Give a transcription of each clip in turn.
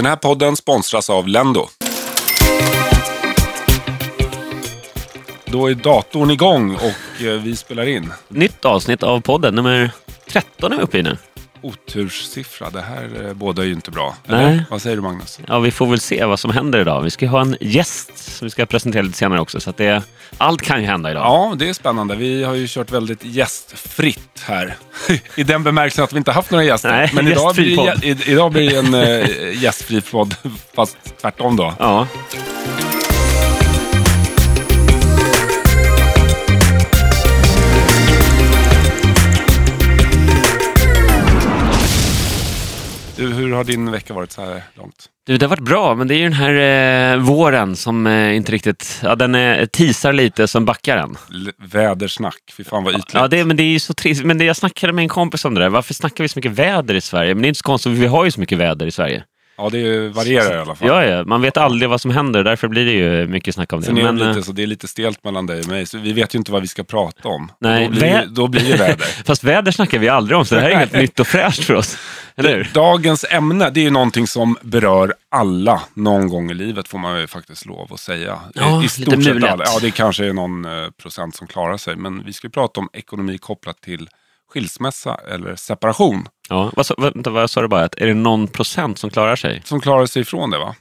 Den här podden sponsras av Lendo. Då är datorn igång och eh, vi spelar in. Nytt avsnitt av podden, nummer 13 är vi uppe i nu. Oturssiffra, det här eh, båda är ju inte bra. Nej. Eller? Vad säger du Magnus? Ja, vi får väl se vad som händer idag. Vi ska ha en gäst som vi ska presentera lite senare också. Så att det, allt kan ju hända idag. Ja, det är spännande. Vi har ju kört väldigt gästfritt här. I den bemärkelsen att vi inte haft några gäster. Nej, Men idag blir, i- idag blir det en uh, gästfri podd, fast tvärtom då. Ja. Har din vecka varit så här långt? Du, det har varit bra, men det är ju den här eh, våren som eh, inte riktigt... Ja, den eh, tisar lite som backar den. L- vädersnack, fy fan vad ytligt. Ja, det, men det är ju så trist. Men det, jag snackade med en kompis om det där. Varför snackar vi så mycket väder i Sverige? Men det är inte så konstigt, vi har ju så mycket väder i Sverige. Ja, det varierar i alla fall. Ja, ja, man vet aldrig vad som händer, därför blir det ju mycket snack om det. Sen är det, Men, eh, lite, så det är lite stelt mellan dig och mig, så vi vet ju inte vad vi ska prata om. Nej, då, blir, vä- då blir det väder. Fast väder snackar vi aldrig om, så det här är helt nytt och fräscht för oss. Eller hur? Dagens ämne, det är ju någonting som berör alla någon gång i livet, får man ju faktiskt lov att säga. Ja, I lite stort sett mulet. alla. Ja, det kanske är någon eh, procent som klarar sig. Men vi ska ju prata om ekonomi kopplat till skilsmässa eller separation. Ja, vad, vänta, vad sa du bara? Att är det någon procent som klarar sig? Som klarar sig ifrån det va?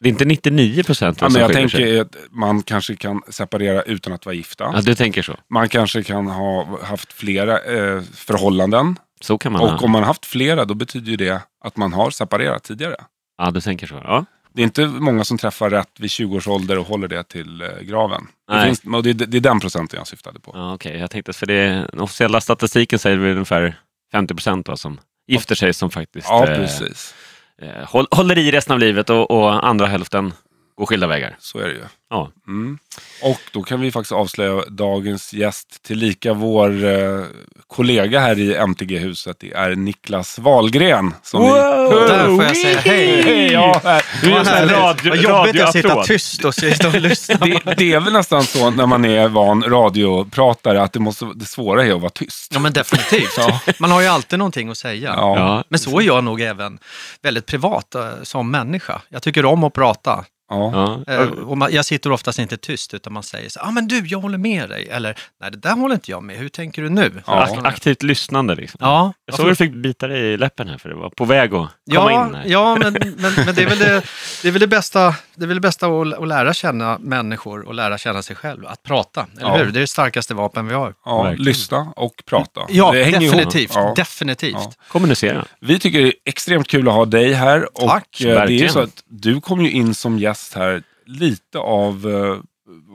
Det är inte 99 procent Ja, men jag skiljer sig? tänker att man kanske kan separera utan att vara gifta. Ja, du tänker så. Man kanske kan ha haft flera eh, förhållanden. Så kan man Och ha. om man har haft flera, då betyder ju det att man har separerat tidigare. Ja, du tänker så. Ja. Det är inte många som träffar rätt vid 20 års ålder och håller det till eh, graven. Det, finns, det, det är den procenten jag syftade på. Ja, Okej, jag tänkte för det, den officiella statistiken säger väl ungefär 50 procent som gifter sig som faktiskt Ja, eh, precis. eh, håll, håller i resten av livet och, och andra hälften går skilda vägar. Så är det ju. Ja. Mm. Och då kan vi faktiskt avslöja dagens gäst, tillika vår eh, kollega här i MTG-huset. Det är Niklas Wahlgren. Som vi... Där får jag säga hej. Hej, ja, här. Du är Vad en sån här härligt. radio- Vad jobbigt att sitta tyst och sitta och lyssna. det, det är väl nästan så när man är van radiopratare att det, måste, det svåra är att vara tyst. Ja men definitivt. Man har ju alltid någonting att säga. Ja. Ja. Men så är jag nog även väldigt privat eh, som människa. Jag tycker om att prata. Ja. Ja. Eh, och man, jag sitter oftast inte tyst utan man säger så ah, men du, jag håller med dig. Eller, nej det där håller inte jag med. Hur tänker du nu? Ja. Ak- aktivt lyssnande liksom. Ja, Jag såg att du fick bita dig i läppen här för det var på väg att komma Ja, in här. ja men, men, men det, är väl det, det är väl det bästa, det är väl det bästa att, att lära känna människor och lära känna sig själv. Att prata, eller Ja. hur? Det är det starkaste vapen vi har. Ja, Verkligen. lyssna och prata. Ja, det hänger ihop. definitivt. Ja. definitivt. Ja. Kommunicera. Vi tycker det är extremt kul att ha dig här. Och Tack, eh, det är verkligen. så att du kom ju in som gäst här lite av, eh,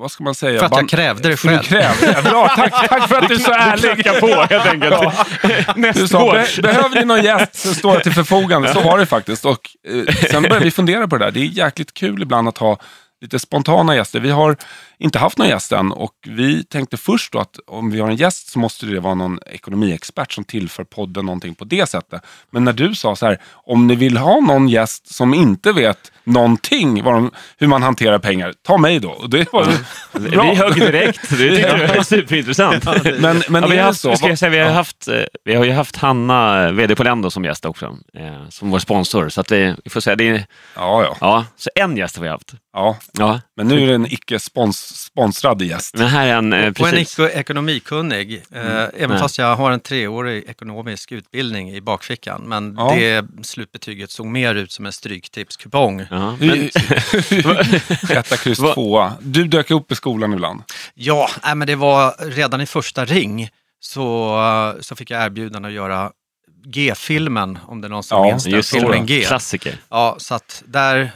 vad ska man säga? För att jag krävde det För du själv. krävde det. Bra, tack, tack för att du är så ärlig. på helt enkelt. Du sa, "Be- behöver ni någon gäst så står jag till förfogande. Så var det faktiskt. Och, eh, sen började vi fundera på det där. Det är jäkligt kul ibland att ha lite spontana gäster. Vi har inte haft någon gäst än och vi tänkte först då att om vi har en gäst så måste det vara någon ekonomiexpert som tillför podden någonting på det sättet. Men när du sa så här, om ni vill ha någon gäst som inte vet någonting de, hur man hanterar pengar, ta mig då. Och det var bra. Vi högg direkt. Det tyckte jag var superintressant. Men, men ja, vi, har det haft, så? ska jag säga, vi, har haft, eh, vi har ju haft Hanna, eh, vd på Lendo, som gäst också. Eh, som vår sponsor. Så att vi, vi får säga, det är, Ja, ja, ja, så en gäst har vi haft. ja. Ja, Men nu är det en icke-sponsrad gäst. men här är en, eh, Och en precis. eko- ekonomikunnig, eh, även Nej. fast jag har en treårig ekonomisk utbildning i bakfickan. Men Ja. det slutbetyget såg mer ut som en stryktipskupong. Ja, men, Hur- Etta, kryss, tvåa. Du dök upp i skolan ibland. Ja, nej, men det var redan i första ring så, så fick jag erbjudande att göra G-filmen, om det är någon som Ja, minns den. Filmen G. klassiker. Ja, så att där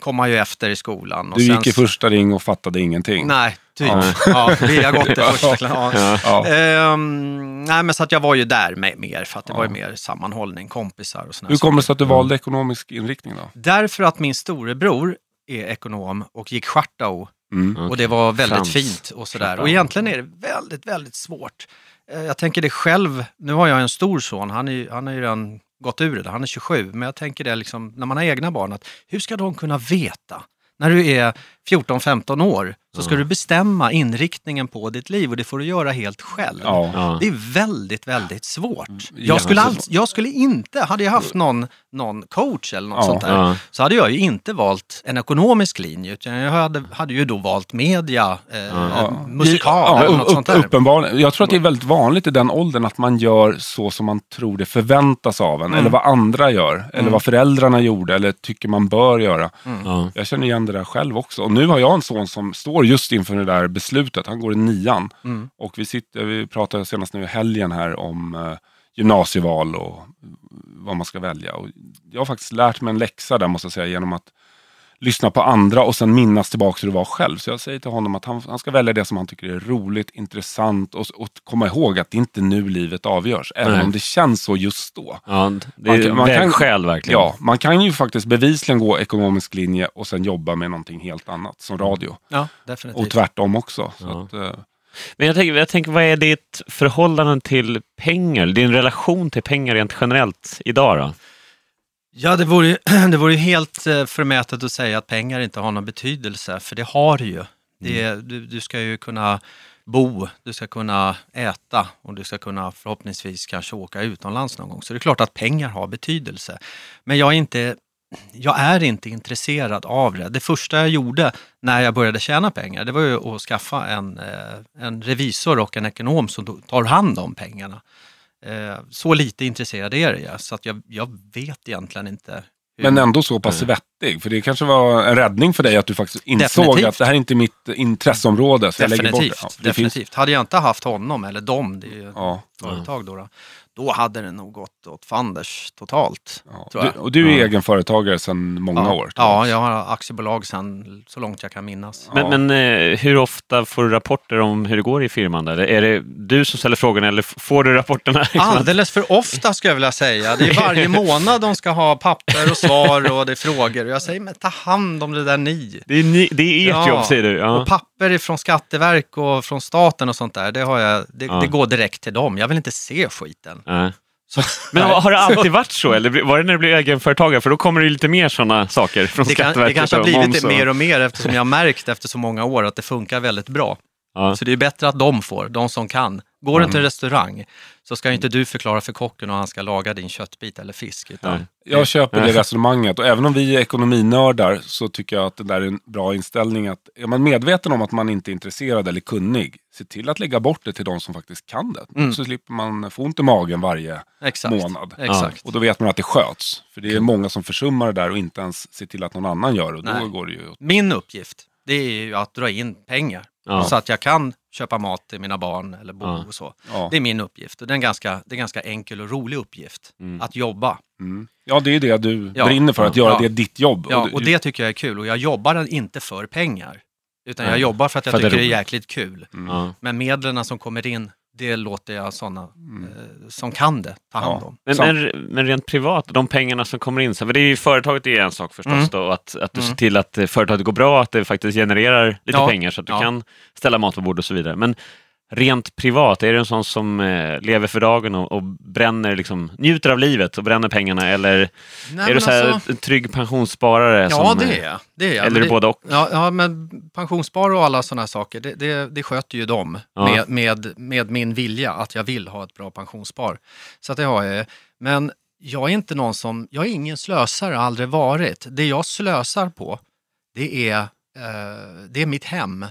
kom man ju efter i skolan. Och Du sen gick i första ring och fattade ingenting. Nej, typ. Ja. Ja. vi har gått i första klass. Ja. Ja. Ehm, nej, men så att jag var ju där med, mer, för att det Ja. var ju mer sammanhållning, kompisar och sådana Hur kommer det sig att du valde ekonomisk inriktning då? Därför att min storebror är ekonom och gick Schartau Mm. och det var väldigt Frans. fint och sådär. Och egentligen är det väldigt, väldigt svårt. Eh, Jag tänker det själv, nu har jag en stor son, han, är, han har ju redan gått ur det, han är 27, men jag tänker det liksom, när man har egna barn, att hur ska de kunna veta? När du är 14-15 år så ska du bestämma inriktningen på ditt liv och det får du göra helt själv. Ja. Det är väldigt, väldigt svårt. Jag skulle, alls, jag skulle inte, hade jag haft någon, någon coach eller något Ja. sånt där, så hade jag ju inte valt en ekonomisk linje, utan jag hade, hade ju då valt media, eh, Ja. musikal Ja, eller upp- något sånt där. Uppenbarligen. Jag tror att det är väldigt vanligt i den åldern att man gör så som man tror det förväntas av en. Mm. Eller vad andra gör. Eller vad föräldrarna gjorde eller tycker man bör göra. Ja. Jag känner igen det där själv också. Och nu har jag en son som står just inför det där beslutet. Han går i nian. Mm. Och vi, sitter, vi pratade senast nu i helgen här om eh, gymnasieval och vad man ska välja. Och jag har faktiskt lärt mig en läxa där måste jag säga genom att lyssna på andra och sen minnas tillbaka hur det var själv. Så jag säger till honom att han, han ska välja det som han tycker är roligt, intressant och, och komma ihåg att det inte nu livet avgörs. Även Nej. om det känns så just då. Ja, det Man är kan- man kan- vägskäl verkligen. Ja, man kan ju faktiskt bevisligen gå ekonomisk linje och sen jobba med någonting helt annat, som radio. Ja, Och definitivt. tvärtom också. Så Ja. att, eh, Men jag tänker, jag tänker, vad är ditt förhållande till pengar? Din relation till pengar rent generellt idag då? Ja, det vore, det vore helt eh, förmätet att säga att pengar inte har någon betydelse, för det har det ju. Det är, du, du ska ju kunna bo, du ska kunna äta och du ska kunna förhoppningsvis kanske åka utomlands någon gång. Så det är klart att pengar har betydelse. Men jag är inte, jag är inte intresserad av det. Det första jag gjorde när jag började tjäna pengar, det var ju att skaffa en, eh, en revisor och en ekonom som tar hand om pengarna. Eh, Så lite intresserad är jag, så att jag, jag vet egentligen inte. hur- Men ändå så pass vettig. För det kanske var en räddning för dig att du faktiskt insåg Definitivt. att det här är inte mitt intresseområde. Så jag lägger bort det. Definitivt. Ja, det finns, definitivt. Hade jag inte haft honom, eller dem, det är ju ja, företag då, då, då hade det nog gått åt fanders totalt. ja. Tror jag. Du, och du är Ja. egen företagare sedan många ja. år. Ja, jag har aktiebolag sedan så långt jag kan minnas. Ja. Men, men eh, hur ofta får du rapporter om hur det går i firman? Eller är det du som ställer frågorna eller får du rapporterna? Alldeles för ofta skulle jag vilja säga. Det är varje månad de ska ha papper och svar och det är frågor. Och jag säger, men ta hand om det där ni. Det är, ni, det är ert Ja. jobb säger du? Ja. Och papper från Skatteverk och från staten och sånt där, det, har jag, det, Ja. det går direkt till dem. Jag vill inte se skiten. Så, Men har det alltid varit så? Eller var det när du blev egenföretagare? För då kommer det lite mer sådana saker från det, kan, det Skatteverket kanske har blivit det mer och mer eftersom jag har märkt efter så många år att det funkar väldigt bra. Ja. Så det är bättre att de får, de som kan. Går du till en restaurang så ska ju inte du förklara för kocken hur han ska laga din köttbit eller fisk. Utan. Jag köper det resonemanget och även om vi är ekonominördar så tycker jag att det där är en bra inställning. Att är man medveten om att man inte är intresserad eller kunnig, se till att lägga bort det till de som faktiskt kan det. Mm. Så slipper man få ont i magen varje Exakt. månad. Exakt. Och då vet man att det sköts. För det är många som försummar det där och inte ens ser till att någon annan gör det. Och då Nej. går det ju åt Min uppgift, det är ju att dra in pengar. Ja. Så att jag kan köpa mat till mina barn eller bo Ja. och så. Ja. Det är min uppgift. Och det är en ganska, det är en ganska enkel och rolig uppgift. Mm. Att jobba. Mm. Ja, det är det du Ja. brinner för, att göra Ja. det ditt jobb. Ja, du- och det tycker jag är kul. Och jag jobbar inte för pengar. Utan jag jobbar för att jag För att det är tycker det är jäkligt kul. Mm. Ja. Men medlen som kommer in, det låter jag sådana eh, som kan det ta hand Ja. om. Men, men, men rent privat, de pengarna som kommer in, så, för det är ju, företaget är en sak förstås Mm. då, att, att du ser Mm. till att eh, företaget går bra, att det faktiskt genererar lite Ja. pengar så att du Ja. kan ställa mat på bord och så vidare. Men rent privat, är du en sån som eh, lever för dagen och, och bränner, liksom, njuter av livet och bränner pengarna eller Nej, är du så här, alltså- en trygg pensionssparare? Ja, som, det eh, är jag. Det är jag. Eller är du det, både och? ja, ja, men pensionsspar och alla sådana saker, det, det, det sköter ju de Ja. med, med, med min vilja att jag vill ha ett bra pensionsspar. Så att det har jag. Men jag är inte någon som, jag är ingen slösare, aldrig varit. Det jag slösar på, det är, eh, det är mitt hem.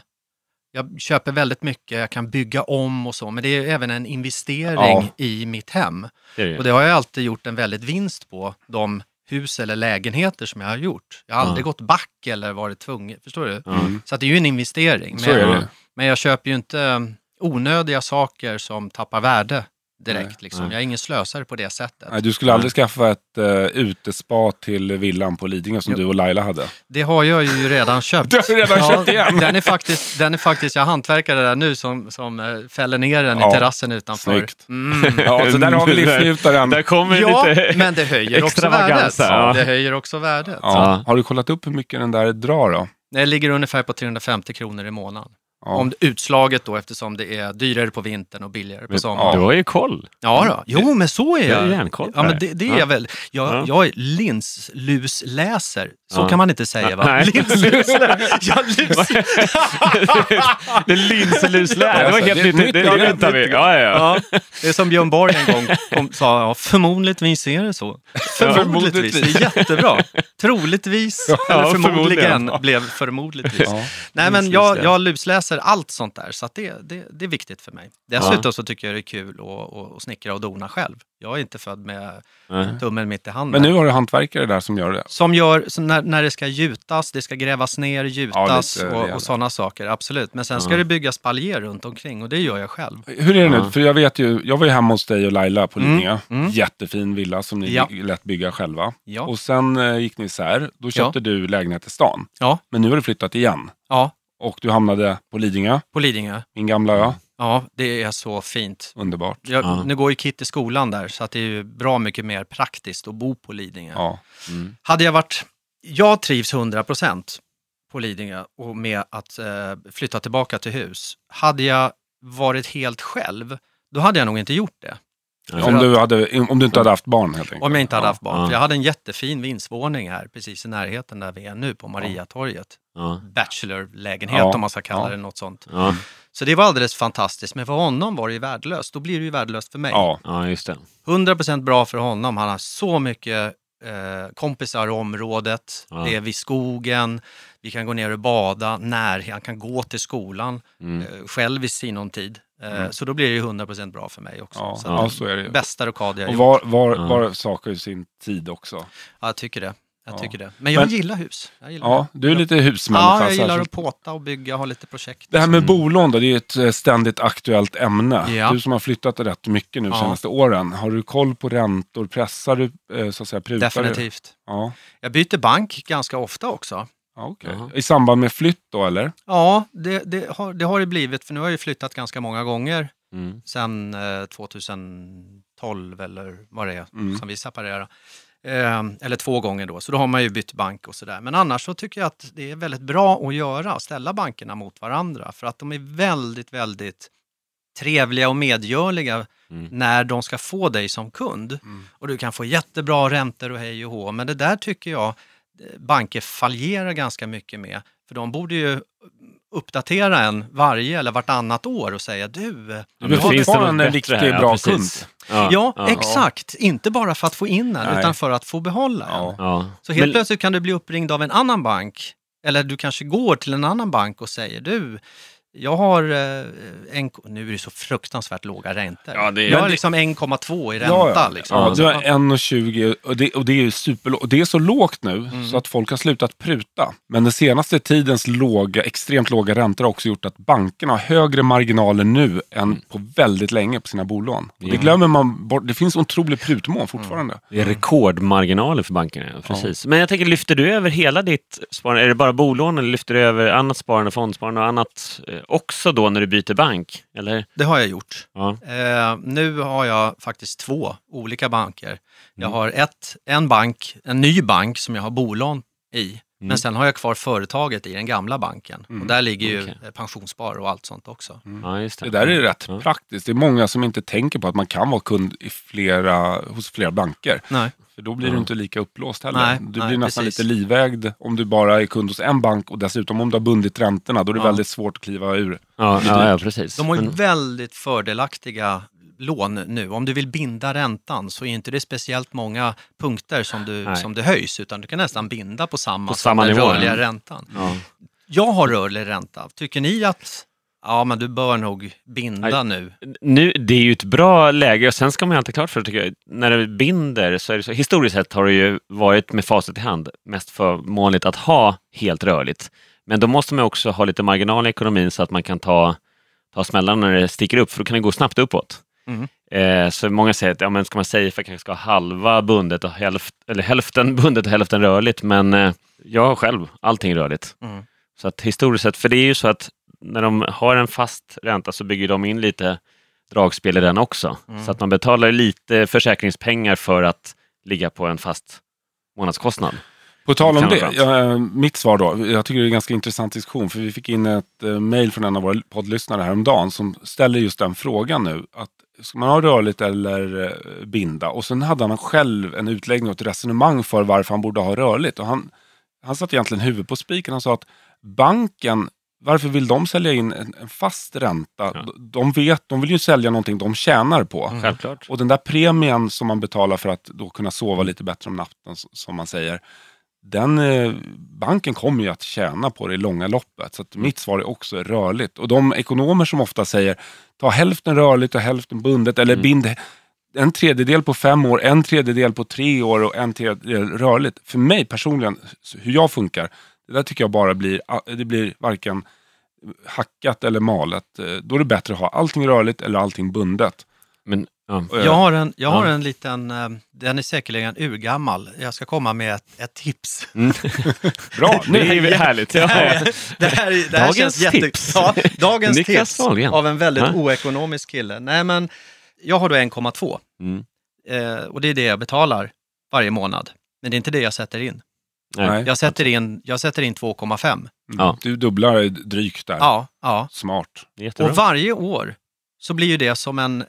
Jag köper väldigt mycket, jag kan bygga om och så, men det är även en investering Ja. i mitt hem. Det det. Och det har jag alltid gjort en väldigt vinst på, de hus eller lägenheter som jag har gjort. Jag har aldrig Ja. gått back eller varit tvungen, förstår du? Mm. Så det är ju en investering. Men, men jag köper ju inte onödiga saker som tappar värde direkt. Nej. Liksom. Nej. Jag är ingen slösare på det sättet. Nej, du skulle aldrig skaffa ett uh, utespa till villan på Lidingö som Jo. du och Laila hade. Det har jag ju redan köpt. Du har redan köpt igen. Den är faktiskt, den är faktiskt jag hantverkare där nu som, som eh, fäller ner den Ja, i terrassen utanför. snyggt. Mm. Ja, så där har vi livsnjutaren. Där kommer Ja, lite... men det höjer också värdet. ja. Det höjer också värdet. Ja. Har du kollat upp hur mycket den där drar då? Det ligger ungefär på 350 kronor i månaden. Ja. Om utslaget då eftersom det är dyrare på vintern och billigare på Ja. sommaren. Du har ju koll. Ja, då. Jo, men så är Jag har jag. järnkoll på Ja, det men här. det, det är Ja. jag väl. Jag, Ja. jag är linslusläser Så Ja. kan man inte säga va? Nej. Ja, lus. det linseluslä, det var Alltså, helt det är nytt. nytt, Det, det är väntar vi. Ja, ja, ja. Det är som Björn Borg en gång kom, sa, ja, förmodligtvis är det så. Förmodligtvis, det är jättebra. Troligtvis, Ja, eller förmodligen, blev förmodligtvis. Ja. Nej, men jag, jag lusläser allt sånt där, så att det, det, det är viktigt för mig. Dessutom så tycker jag det är kul att, snickra och dona själv. Jag är inte född med tummen mitt i handen. Men nu har du hantverkare där som gör det. Som gör, så när, när det ska gjutas, det ska grävas ner, gjutas lite och, och sådana saker, absolut. Men sen ska Ja. det byggas paljer runt omkring och det gör jag själv. Hur är det nu? Ja. För jag vet ju, jag var ju hemma hos dig och Laila på Mm, Lidingö. mm. Jättefin villa som ni Ja. lät bygga själva. Ja, Och sen eh, gick ni isär. Då köpte du lägenhet i stan. ja, Men nu har du flyttat igen. ja Och du hamnade på Lidingö, på Lidingö. min gamla ö. Ja, det är så fint. Underbart. Jag, Ja. Nu går ju Kit i skolan där, så att det är ju bra mycket mer praktiskt att bo på Lidingö. Ja. Mm. Hade jag varit... Jag trivs 100% på Lidingö och med att eh, flytta tillbaka till hus. Hade jag varit helt själv, då hade jag nog inte gjort det. Ja. Om, du hade, om du inte hade haft barn helt enkelt. Om jag inte hade ja. haft barn. Ja. Jag hade en jättefin vindsvåning här, precis i närheten där vi är nu, på Mariatorget. Ja. Bachelorlägenhet om man ska kalla det något sånt. Så det var alldeles fantastiskt. Men för honom var det ju värdelöst. Då blir det ju värdelöst för mig. Ja. ja, just det. 100% bra för honom. Han har så mycket eh, kompisar i området. Ja. Det är vid skogen. Vi kan gå ner och bada. När, han kan gå till skolan Mm. eh, själv i sinom tid. Eh, Mm. Så då blir det ju 100% bra för mig också. Ja, så ja, så är det. Bästa rockad jag har Och var, var, Ja. var saker i sin tid också. Ja, jag tycker det. Jag Ja. tycker det. Men jag Men- gillar hus. Jag gillar Ja, du är lite husmänniska. Ja, jag gillar särskilt. att påta och bygga, ha lite projekt. Det här med Mm. bolån då, det är ett eh, ständigt aktuellt ämne. Ja. Du som har flyttat rätt mycket nu Ja. senaste åren. Har du koll på räntor? Pressar du, eh, så att säga, prutar du? Definitivt. Ja. Jag byter bank ganska ofta också. Ja, okej. Jaha. I samband med flytt då eller? Ja, det, det, har, det har det blivit, för nu har jag ju flyttat ganska många gånger Mm. sedan eh, 2012 eller vad det är Mm. som vi separerar. Eh, eller två gånger då, så då har man ju bytt bank och sådär. Men annars så tycker jag att det är väldigt bra att göra, ställa bankerna mot varandra. För att de är väldigt, väldigt trevliga och medgörliga Mm. när de ska få dig som kund. Mm. Och du kan få jättebra räntor och hej och hå. Men det där tycker jag eh, banker fallerar ganska mycket med. För de borde ju uppdatera en varje eller vartannat år och säga du, Ja, Du har fortfarande en riktigt? Ja, bra precis. kund. Ja, Ja, exakt. Inte bara för att få in en, Nej. utan för att få behålla en. Ja. Ja. Så helt Men- plötsligt kan du bli uppringd av en annan bank. Eller du kanske går till en annan bank och säger du, jag har eh, en, nu är det så fruktansvärt låga räntor. Ja, det är- jag har det- liksom 1,2 i ränta. Ja, ja. Liksom. ja, du har 1,20 och det, och det är ju superlågt. Och det är så lågt nu Mm. så att folk har slutat pruta. Men den senaste tidens låga, extremt låga räntor har också gjort att bankerna har högre marginaler nu än på väldigt länge på sina bolån. Och Det glömmer man bort. Det finns otrolig prutmån fortfarande. Det är rekordmarginaler för bankerna. ja, Precis. Men jag tänker, lyfter du över hela ditt sparande? Är det bara bolån eller lyfter du över annat sparande, fondsparande och annat eh, också då när du byter bank? Eller? Det har jag gjort. Ja. Eh, nu har jag faktiskt två olika banker. Jag Mm. har ett, en bank, en ny bank som jag har bolån i. Mm. Men sen har jag kvar företaget i den gamla banken. Mm. Och där ligger ju Okej. eh, pensionsspar och allt sånt också. ja, just det. Det där är rätt Ja. praktiskt. Det är många som inte tänker på att man kan vara kund i flera, hos flera banker. Nej. För då blir Ja. du inte lika upplåst heller. Nej, du nej, blir nästan precis. lite livägd om du bara är kund hos en bank och dessutom om du har bundit räntorna. Då är det Ja. väldigt svårt att kliva ur. Ja, ja, ja, precis. De har ju väldigt fördelaktiga lån nu. Om du vill binda räntan så är inte det speciellt många punkter som, du, Nej. som det höjs, utan du kan nästan binda på samma, På samma nivå, rörliga ja. räntan. ja. Jag har rörlig ränta. Tycker ni att ja, men du bör nog binda nu? nu, det är ju ett bra läge och sen ska man ju alltid klart för tycker jag, när det binder så är det så, historiskt sett har det ju varit med facit i hand mest förmånligt att ha helt rörligt. Men då måste man också ha lite marginal i ekonomin så att man kan ta, ta smällarna när det sticker upp för då kan det gå snabbt uppåt. Mm. Eh, så många säger att ja, men ska man säga för kanske ska ha halva bundet och hälft, eller hälften bundet och hälften rörligt men eh, jag har själv allting rörligt. Mm. Så att historiskt sett, för det är ju så att när de har en fast ränta så bygger de in lite dragspel i den också. Mm. Så att man betalar lite försäkringspengar för att ligga på en fast månadskostnad. På tal om det, vara ja, mitt svar då. Jag tycker det är en ganska intressant diskussion. För vi fick in ett eh, mail från en av våra poddlyssnare häromdagen som ställer just den frågan nu. Att ska man ha rörligt eller eh, binda? Och sen hade han själv en utläggning och ett resonemang för varför han borde ha rörligt. Och han, han satte egentligen huvudet på spiken. Han sa att banken, varför vill de sälja in en, en fast ränta? Ja. De vet, de vill ju sälja någonting de tjänar på. Mm. Och den där premien som man betalar för att då kunna sova lite bättre om natten, som man säger. Den, eh, banken kommer ju att tjäna på det i långa loppet. Så att mitt svar är också rörligt. Och de ekonomer som ofta säger ta hälften rörligt och hälften bundet eller Mm. bind en tredjedel på fem år, en tredjedel på tre år och en tredjedel rörligt. För mig personligen, hur jag funkar, det där tycker jag bara blir, a- det blir varken hackat eller malet. Eh, Då är det bättre att ha allting rörligt eller allting bundet. Men, ja. Eh, Jag har en, jag har Ja. en liten, eh, den är säkerligen urgammal. Jag ska komma med ett, ett tips. Bra, Det är ju härligt. Det Ja. här, det här, det här Dagens känns jätte... tips. Ja, dagens tips av en väldigt Ja. oekonomisk kille. Nej, men jag har då 1,2 Mm. eh, och det är det jag betalar varje månad. Men det är inte det jag sätter in. Nej. Jag sätter in, jag sätter in 2,5. Ja. du dubblar drygt där. Ja, ja. Smart. Jättebra. Och varje år så blir ju det som en, eh,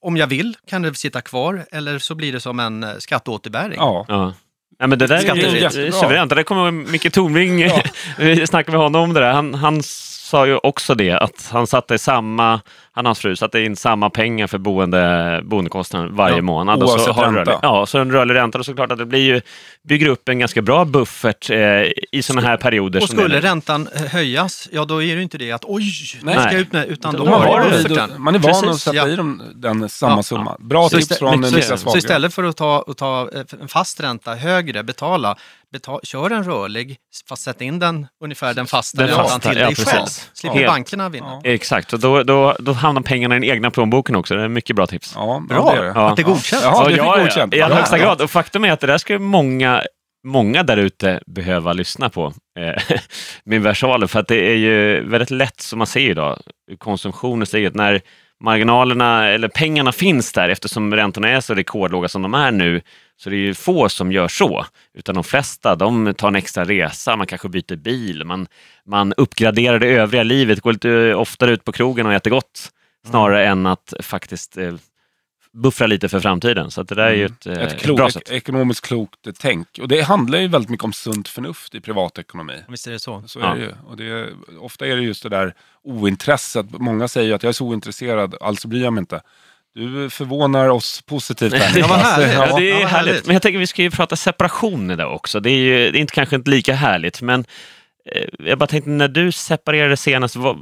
om jag vill kan det sitta kvar eller så blir det som en eh, skatteåterbäring. Ja. Ja. Ja, men det där är suveränt. Det där kommer Micke Tornving, Ja. vi snackade med honom om det där. Han, han sa ju också det, att han satte samma, han och hans fru satte in samma pengar för boende, boendekostnaden varje Ja, månad. Och så oavsett har ränta. rörlig, ja, så en rörlig ränta. Och såklart att det blir ju, bygger upp en ganska bra buffert eh, i sådana här perioder. Och skulle räntan eh, höjas, ja då är det ju inte det att oj, nu ska jag ut med, utan då Man, har bufferten. man är van Precis, att sätta ja. i dem den samma Ja. summa. Bra Så tips från så- Niklas Så Wahlgren. istället för att ta, att ta eh, en fast ränta högre, betala, betal, kör en rörlig, fast sätt in den ungefär den fasta Den räntan fasta, till ja, dig precis. själv. Slipper Helt. bankerna vinna. Ja. Exakt, och då, då, då hamnar pengarna i den egna plånboken också. Det är mycket bra tips. Ja, Bra, ja, det det. Ja. att det är godkänt. Ja, fick ja, godkänt. I allra högsta grad. Och faktum är att det där ska många, många där ute behöva lyssna på. Eh, min versaler, för att det är ju väldigt lätt, som man ser idag, konsumtionen stiger. När marginalerna, eller pengarna finns där, eftersom räntorna är så rekordlåga som de är nu, så det är ju få som gör så. Utan de flesta, de tar en extra resa, man kanske byter bil, man, man uppgraderar det övriga livet, går lite oftare ut på krogen och äter gott, snarare än att faktiskt eh, buffra lite för framtiden. Så att det där är ju ett, eh, Ett ett klok, bra ek- sätt. ekonomiskt klokt tänk. Och det handlar ju väldigt mycket om sunt förnuft i privatekonomi. Visst är det så. Så Ja. är det ju. Och det ofta är det just det där ointresset. Många säger ju att jag är så ointresserad, alltså bryr jag mig inte. Du förvånar oss positivt här. Ja, vad härligt. Ja, det är härligt. Men jag tänker vi ska ju prata separation idag också. Det är ju det är inte kanske inte lika härligt, men eh, jag bara tänkte när du separerade senast, vad,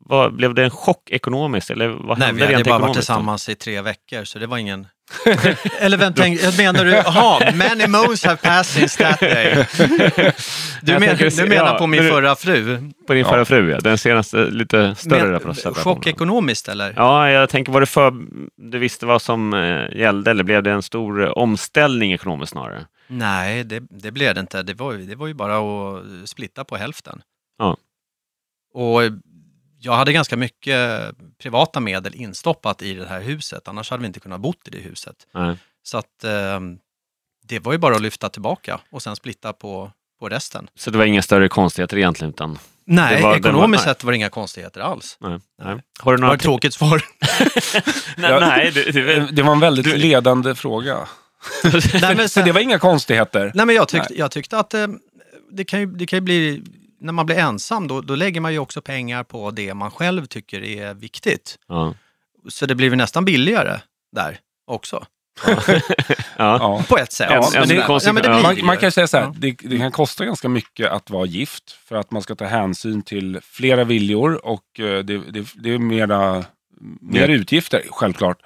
vad, blev det en chock ekonomiskt? Eller vad Nej, hände vi hade bara varit ekonomiskt? då? tillsammans i tre veckor, så det var ingen... Eller vem tänk, menar du, jaha, many moons have passed since that day. Du, men, du menar på min förra fru? På din förra fru, ja. Den senaste lite större separationen. chock ekonomiskt eller? Ja, jag tänker, var det för du visste vad som eh, gällde eller blev det en stor omställning ekonomiskt snarare? Nej, det, det blev det inte. Det var, det var ju bara att splitta på hälften. Ja. Och jag hade ganska mycket privata medel instoppat i det här huset, annars hade vi inte kunnat bott i det huset. Nej. Så att eh, det var ju bara att lyfta tillbaka och sen splitta på, på resten. Så det var inga större konstigheter egentligen? Utan, Nej, Det var- ekonomiskt sett var det inga konstigheter alls. nej. Nej. Har du Det var några... ett tråkigt svar. nej, nej, det, det, Det- var en väldigt Du- ledande fråga. Nej, men Så sen, det var inga konstigheter. nej, men jag, tyckte, jag tyckte att eh, det, kan ju, det kan ju bli, när man blir ensam, då, då lägger man ju också pengar på det man själv tycker är viktigt. ja. Så det blir ju nästan billigare där också, Ja. På ett sätt. Men, ja, men det ja. blir Man, det man ju. kan säga så här, Ja. det, det kan kosta ganska mycket att vara gift för att man ska ta hänsyn till flera viljor och eh, det, det, det är mera, mer utgifter, självklart.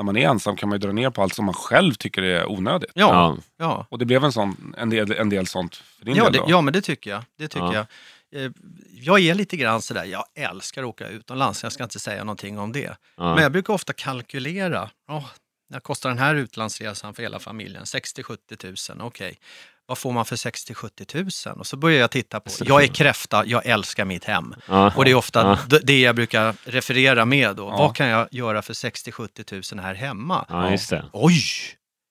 När man är ensam kan man ju dra ner på allt som man själv tycker är onödigt. Ja, Ja. Och det blev en, sån, en, del, en del sånt för din Ja, del det, då? ja, men det tycker jag. Det tycker Ja. jag. Eh, Jag är lite grann sådär, jag älskar att åka utomlands, jag ska inte säga någonting om det. Ja. Men jag brukar ofta kalkylera, oh, när kostar den här utlandsresan för hela familjen? 60-70 tusen, okej. Vad får man för 60-70 tusen? Och så börjar jag titta på, jag är kräfta, jag älskar mitt hem. Ja. Och det är ofta d- det jag brukar referera med då. Ja. Vad kan jag göra för 60-70 tusen här hemma? Oj!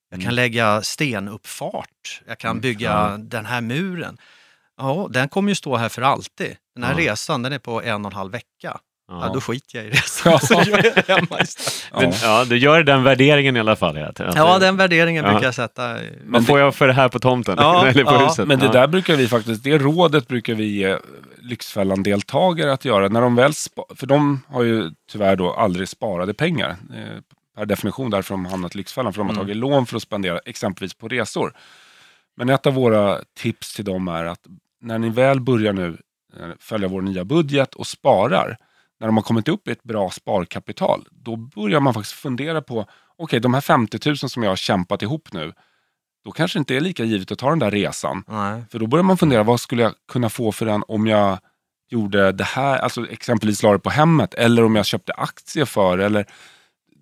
Jag kan Mm. lägga stenuppfart. Jag kan Mm, bygga den här muren. Ja, den kommer ju stå här för alltid. Den här resan den är på en och en halv vecka. Ja. Ja. då skiter jag i resan. Ja. Så gör jag det hemma istället. Men, ja, du gör den värderingen i alla fall. Ja, att- Ja, den värderingen Ja. brukar jag sätta. i- Vad får jag för det här på tomten? Ja, Eller på ja. huset? Men det ja. där brukar vi faktiskt, det rådet brukar vi ge Lyxfällan-deltagare att göra. När de väl för de har ju tyvärr då aldrig sparade pengar. Eh, per definition därför de hamnat i Lyxfällan. För de har Mm. tagit lån för att spendera exempelvis på resor. Men ett av våra tips till dem är att när ni väl börjar nu eh, följa vår nya budget och sparar. När de har kommit upp i ett bra sparkapital. Då börjar man faktiskt fundera på, okej de här 50 000 som jag har kämpat ihop nu. Då kanske det inte är lika givet att ta den där resan. Nej. För då börjar man fundera, vad skulle jag kunna få för den om jag gjorde det här, alltså exempelvis la det på hemmet, eller om jag köpte aktier för eller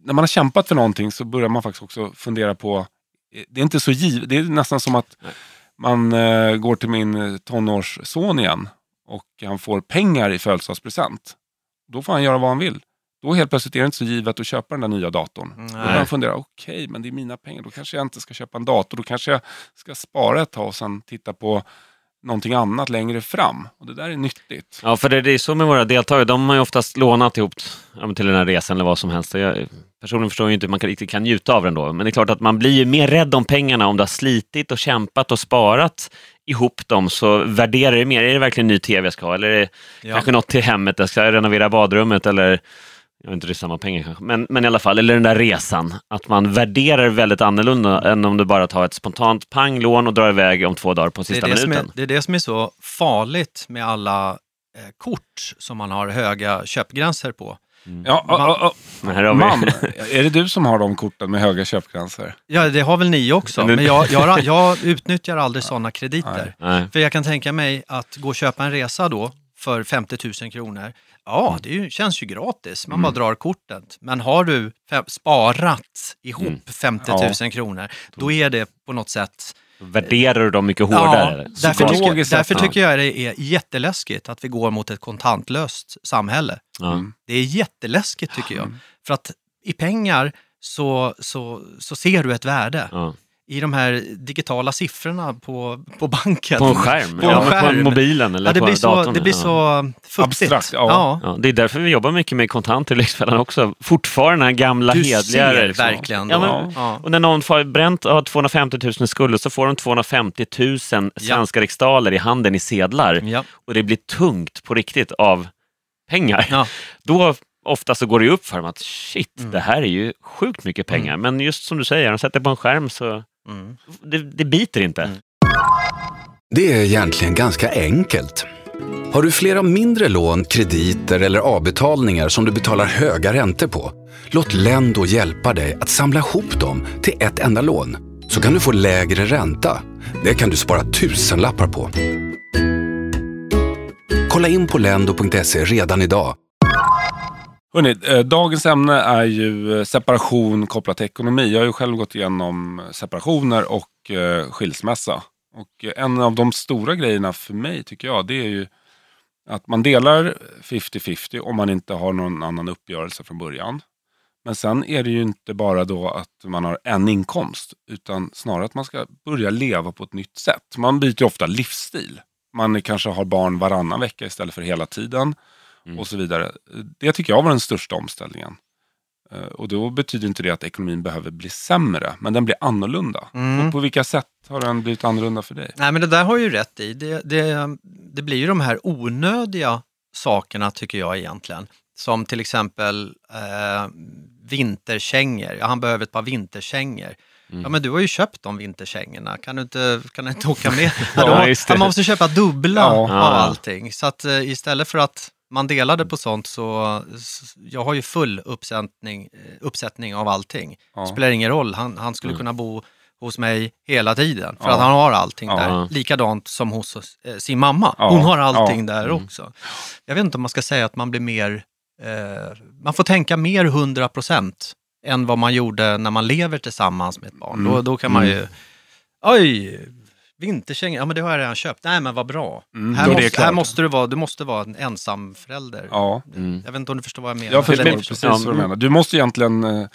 när man har kämpat för någonting så börjar man faktiskt också fundera på, eh, det är inte så givet, det är nästan som att Nej. man eh, går till min eh, tonårsson igen och han får pengar i födelsedagspresent. Då får han göra vad han vill. Då helt plötsligt är det inte så givet att köpa den där nya datorn. Då börjar Nej. man fundera, okej, men det är mina pengar. Då kanske jag inte ska köpa en dator. Då kanske jag ska spara ett tag och sen titta på någonting annat längre fram. Och det där är nyttigt. Ja, för det, det är så med våra deltagare. De har ju oftast lånat ihop till den här resan eller vad som helst. Jag, personligen förstår jag inte hur man riktigt kan njuta av den då. Men det är klart att man blir ju mer rädd om pengarna om du har slitit och kämpat och sparat ihop dem så värderar det mer. Är det verkligen en ny tv jag ska ha? Eller är det Ja. kanske något till hemmet? Jag ska renovera badrummet eller jag vet inte, det är samma pengar kanske. Men, men i alla fall, eller den där resan. Att man värderar väldigt annorlunda än om du bara tar ett spontant panglån och drar iväg om två dagar på Det är sista det, är, minuten. det är det som är så farligt med alla eh, kort som man har höga köpgränser på. Ja, ja, ja, ja. har vi- Man, är det du som har de korten med höga köpgränser? Ja, det har väl ni också, Men- jag, jag, jag utnyttjar aldrig sådana krediter. Nej. För jag kan tänka mig att gå och köpa en resa då för 50 000 kronor. Ja, det är ju, känns ju gratis. Man bara drar kortet. Men har du sparat ihop Mm. 50 Ja. 000 kronor, då är det på något sätt Värderar du dem mycket hårdare? Ja, därför, tycker, Psykologiskt därför tycker jag det är jätteläskigt att vi går mot ett kontantlöst samhälle. Mm. Det är jätteläskigt tycker jag. För att i pengar så, så, så ser du ett värde. Ja. I de här digitala siffrorna på, på banken. På en skärm, På ja, en på skärm. mobilen eller Ja, det, på blir så, datorn. det blir ja. så futtigt. Abstrakt, ja. Ja, det är därför vi jobbar mycket med kontanter i Lyxfällan också. Fortfarande den här gamla Du hedliga... ser liksom. verkligen. Ja, men, ja. och när någon får bränt har 250 000 i skulder så får de 250 000 svenska riksdaler i handen i sedlar. Ja. Och det blir tungt på riktigt av pengar. Ja. Då ofta så går det upp för dem att shit, Mm. det här är ju sjukt mycket pengar. Men just som du säger, de sätter på en skärm så Mm. det, det biter inte. Mm. Det är egentligen ganska enkelt. Har du flera mindre lån, krediter eller avbetalningar som du betalar höga räntor på? Låt Lendo hjälpa dig att samla ihop dem till ett enda lån. Så kan du få lägre ränta. Det kan du spara tusenlappar på. Kolla in på lendo.se redan idag. Hörrni, eh, dagens ämne är ju eh, separation kopplat till ekonomi. Jag har ju själv gått igenom separationer och eh, skilsmässa. Och eh, en av de stora grejerna för mig tycker jag, det är ju att man delar 50-50 om man inte har någon annan uppgörelse från början. Men sen är det ju inte bara då att man har en inkomst, utan snarare att man ska börja leva på ett nytt sätt. Man byter ju ofta livsstil. Man kanske har barn varannan vecka istället för hela tiden Mm. och så vidare. Det tycker jag var den största omställningen. Eh, Och då betyder inte det att ekonomin behöver bli sämre, men den blir annorlunda. Mm. Och på vilka sätt har den blivit annorlunda för dig? Nej, men det där har ju rätt i. Det, det, det blir ju de här onödiga sakerna tycker jag egentligen. Som till exempel eh, vinterkängor. Ja, han behöver ett par vinterkängor. Mm. Ja, men du har ju köpt de vinterkängorna. Kan du inte, kan du inte åka med? Ja, Ja, man måste köpa dubbla Ja. av allting. Så att eh, istället för att man delade på sånt så, jag har ju full uppsättning, eh, uppsättning av allting. Ja. Spelar ingen roll, han, han skulle Mm. kunna bo hos mig hela tiden. För Ja. att han har allting Ja. där. Likadant som hos eh, sin mamma. Ja. Hon har allting där Mm. också. Jag vet inte om man ska säga att man blir mer, eh, man får tänka mer 100 procent än vad man gjorde när man lever tillsammans med ett barn. Mm. Då, då kan man Mm. ju, oj, vinterkängor, ja men det har jag redan köpt. Nej men vad bra. Mm, här, måste, här måste du vara, du måste vara en ensam förälder. Ja, Mm. Jag vet inte om du förstår vad jag menar. jag förstår Eller- precis Ja, vad du mm. menar. Du måste egentligen eh,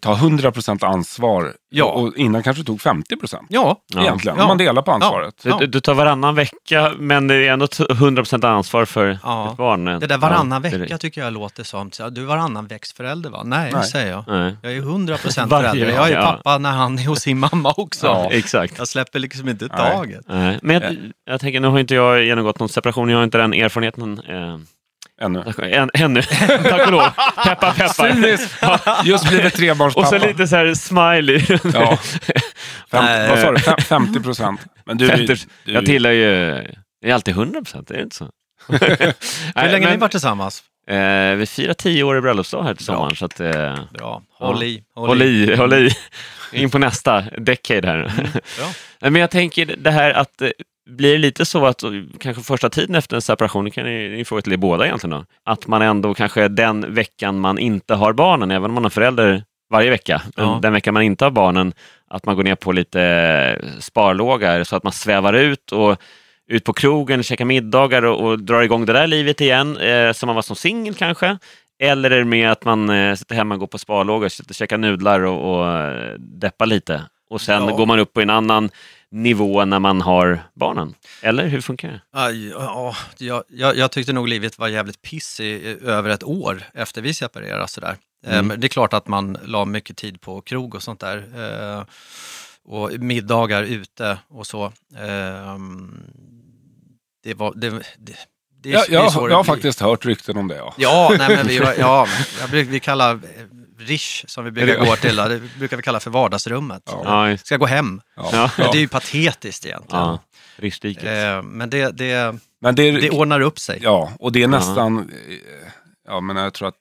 ta 100% ansvar. Ja. Och innan kanske tog 50% Ja, Ja. egentligen. Ja. Man delar på ansvaret. Du, du, du tar varannan vecka, men det är ändå t- 100% ansvar för Ja. ett barn. det där varannan Ja, vecka tycker jag låter som, du är varannan växtförälder va? Nej, Nej. säger jag. Nej. Jag är 100% Varje förälder. Jag är ja. pappa när han är hos sin mamma också. Ja, exakt. Jag släpper liksom inte Nej. taget. Nej, Men jag, jag tänker, nu har inte jag genomgått någon separation, jag har inte den erfarenheten eh, Ännu. än, ännu. Tack och lov. Peppar, peppar. Cyniskt. Just blivit Och trebarnspappa. så lite så här smiley. Ja. Fem, vad sa du? Fem, 50 procent. Men du, du, du, jag tillhör ju... Det är alltid 100%, är det inte så? Hur länge har ni varit tillsammans? Eh, vi firar tio år i bröllopsdag här till sommaren, så att, eh, Bra, håll Ja. i. håll i, håll i. In på nästa decade här. Bra. Nej, Men jag tänker det här att eh, blir det lite så att kanske första tiden efter en separation, det kan ni, ni fråga till er båda egentligen då, att man ändå kanske den veckan man inte har barnen, även om man har förälder varje vecka, Ja. den veckan man inte har barnen, att man går ner på lite eh, sparlåga så att man svävar ut och ut på krogen, käkar middagar och, och drar igång det där livet igen, eh, som man var som singel kanske. Eller är det med att man eh, sitter hemma och går på sparlåga, sitter och käkar nudlar och, och eh, deppar lite. Och sen Ja. går man upp på en annan nivå när man har barnen. Eller hur funkar det? Aj, ja, jag, jag, jag tyckte nog livet var jävligt piss i, i- över ett år efter vi separerade. Sådär. Mm. men det är klart att man la mycket tid på krog och sånt där. Eh, och middagar ute och så. Eh, det var... Det, det, det, ja, är jag, så det jag har faktiskt hört rykten om det. Ja. Ja, nej, men vi, ja, jag vi kallar Rish, som vi brukar gå till, det brukar vi kalla för vardagsrummet. Ja. Ja, Ska gå hem. Ja. Ja. Det är ju patetiskt egentligen. ja. Riksdiket. Eh, men det, det, Men det, är- det ordnar upp sig. Ja, och det är nästan, eh, ja men jag tror att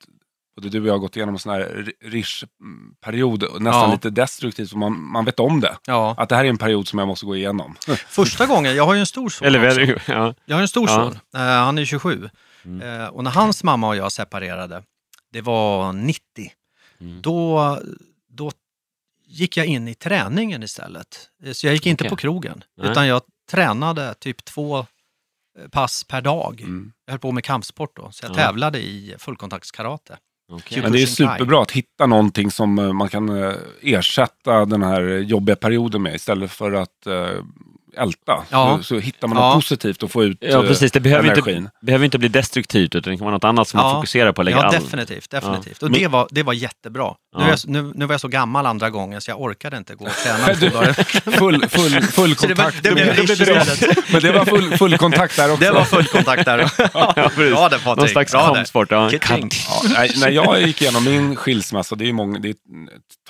både du och jag har gått igenom en sån här Rish-period, nästan Ja. lite destruktivt, man, man vet om det. Ja. Att det här är en period som jag måste gå igenom. Första gången, jag har ju en stor son Eller också. ja. Jag har en stor Ja. son, eh, han är 27. Mm. Eh, och när hans mamma och jag separerade, det var 90, Mm. då, då gick jag in i träningen istället. Så jag gick inte Okej. på krogen, Nej. utan jag tränade typ två eh, pass per dag. Mm. Jag höll på med kampsport då, så jag Ja. tävlade i fullkontaktskarate. Okej. Men det är superbra att hitta någonting som eh, man kan eh, ersätta den här jobbiga perioden med istället för att älta. Ja. Så, så hittar man Ja. något positivt och får ut Ja, precis. Det behöver energin. inte, behöver inte bli destruktivt, utan det kan vara något annat som man Ja. fokuserar på. Ja, all- definitivt. definitivt. Och Men- det var, det var jättebra. Nu, Ja. jag, nu, nu var jag så gammal andra gången så jag orkade inte gå och träna två dagar. Full, full, full Så det var- kontakt. det blev Det. Men det var full, full kontakt där också. Det var full kontakt där. Ja. Bra Någon Patrik. slags Bra där. kampsport. Ja. Ja, när jag gick igenom min skilsmässa, det är, många, det är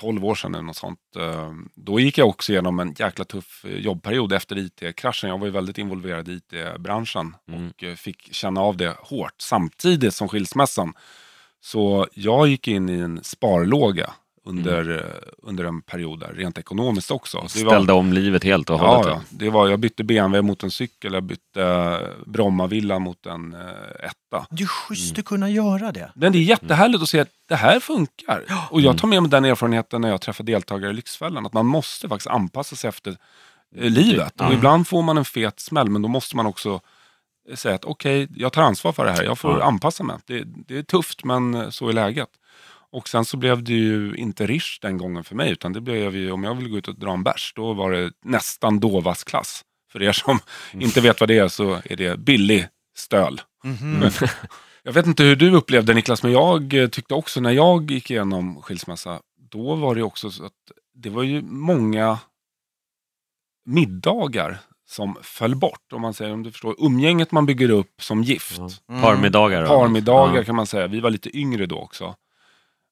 12 år sedan eller något sånt. eh, Då gick jag också igenom en jäkla tuff eh, jobbperiod efter IT-kraschen. Jag var ju väldigt involverad i IT-branschen Mm. och eh, fick känna av det hårt samtidigt som skilsmässan. Så jag gick in i en sparlåga under, eh, under en period där, rent ekonomiskt också. Det var- Ställde om livet helt och hållet. Ja, ja. Det var, jag bytte BMW mot en cykel, jag bytte eh, Brommavilla mot en eh, etta. Det är schysst att kunna göra det. Men det är jättehärligt att se att det här funkar. Och Mm. jag tar med mig den erfarenheten när jag träffar deltagare i Lyxfällan. Att man måste faktiskt anpassa sig efter eh, livet. Ja. Och ibland får man en fet smäll, men då måste man också säga att okej, jag tar ansvar för det här. Jag får Ja. anpassa mig. Det, det är tufft, men eh, så är läget. Och sen så blev det ju inte Rish den gången för mig, utan det blev ju, om jag ville gå ut och dra en bärs, då var det nästan Dovas klass. För er som Mm. inte vet vad det är så är det billig stöl. Mhm. Jag vet inte hur du upplevde Niklas, men jag eh, tyckte också när jag gick igenom skilsmässa, då var det också så att det var ju många middagar som föll bort. Om man säger, om du förstår, umgänget man bygger upp som gift. Mm. Parmiddagar. Parmiddagar Ja. kan man säga. Vi var lite yngre då också.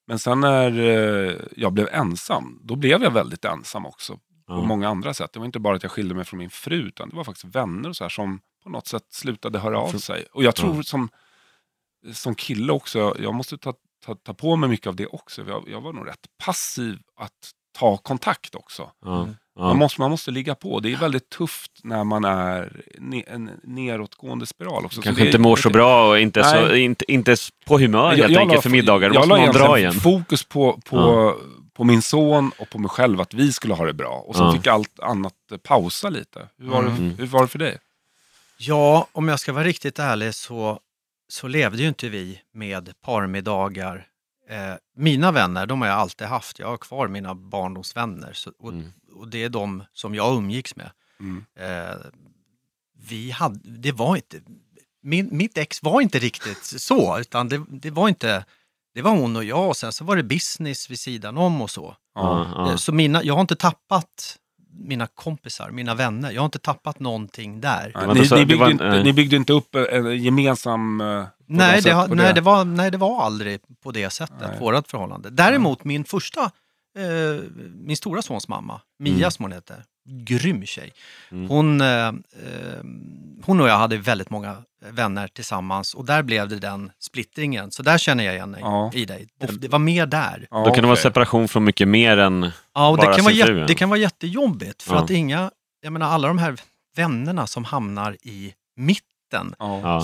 Men sen när eh, jag blev ensam, då blev jag väldigt ensam också. På Ja. många andra sätt. Det var inte bara att jag skilde mig från min fru, utan det var faktiskt vänner och så här som på något sätt slutade höra av sig. Och jag tror Ja. som, som kille också, jag måste ta, ta, ta på mig mycket av det också. Jag, jag var nog rätt passiv att ta kontakt också. Ja. Man, Ja. måste, man måste ligga på. Det är väldigt tufft när man är ne, en neråtgående spiral också. Så Kanske det, inte mår så bra och inte, så, Nej. inte, inte på humör helt la- enkelt för middagar. Då Jag måste man dra igen. fokus på, på, på min son och på mig själv, att vi skulle ha det bra. Och sen Ja. fick allt annat pausa lite. Hur var, Mm. det, hur var det för dig? Ja, om jag ska vara riktigt ärlig så, så levde ju inte vi med parmiddagar Eh, mina vänner, de har jag alltid haft. Jag har kvar mina barndomsvänner. Så, och, Mm. Och det är de som jag umgicks med. Mm. Eh, vi hade, det var inte, min, mitt ex var inte riktigt så, utan det, det var inte, det var hon och jag och sen så var det business vid sidan om och så. Ja, Eh, Så mina, jag har inte tappat mina kompisar, mina vänner. Jag har inte tappat någonting där. Ni, ni, byggde var- inte, ni byggde inte upp en gemensam... eh, Nej det, på nej, det var, nej, det var aldrig på det sättet, Nej. vårat förhållande. Däremot min första, eh, min stora sons mamma, Mia Mm. som hon heter, grym tjej. Mm. Hon, eh, eh, hon och jag hade väldigt många vänner tillsammans och där blev det den splittringen. Så där känner jag igen dig, Ja. i dig. Det, det var mer där. Ja, Då kan det vara separation från mycket mer än... Ja, och det Bara kan, vara ja. det kan vara jättejobbigt för Ja. att inga, jag menar alla de här vännerna som hamnar i mitten,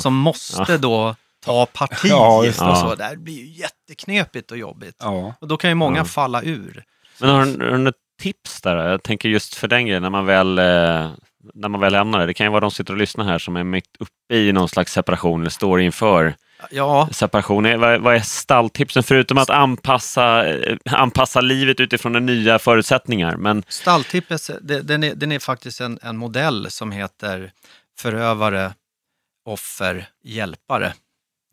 som måste då ta parti Ja, just och det. så, där blir ju jätteknepigt och jobbigt. Ja. Och då kan ju många Ja. falla ur. Men har du, har du något tips där? Jag tänker just för den grejen, när man väl, eh, när man väl lämnar det. Det kan ju vara de som sitter och lyssnar här som är mitt uppe i någon slags separation eller står inför Ja, separation. Vad, vad är stalltipsen förutom att anpassa, eh, anpassa livet utifrån de nya förutsättningar? Men stalltippet, det- den är, den är faktiskt en, en modell som heter förövare, offer, hjälpare.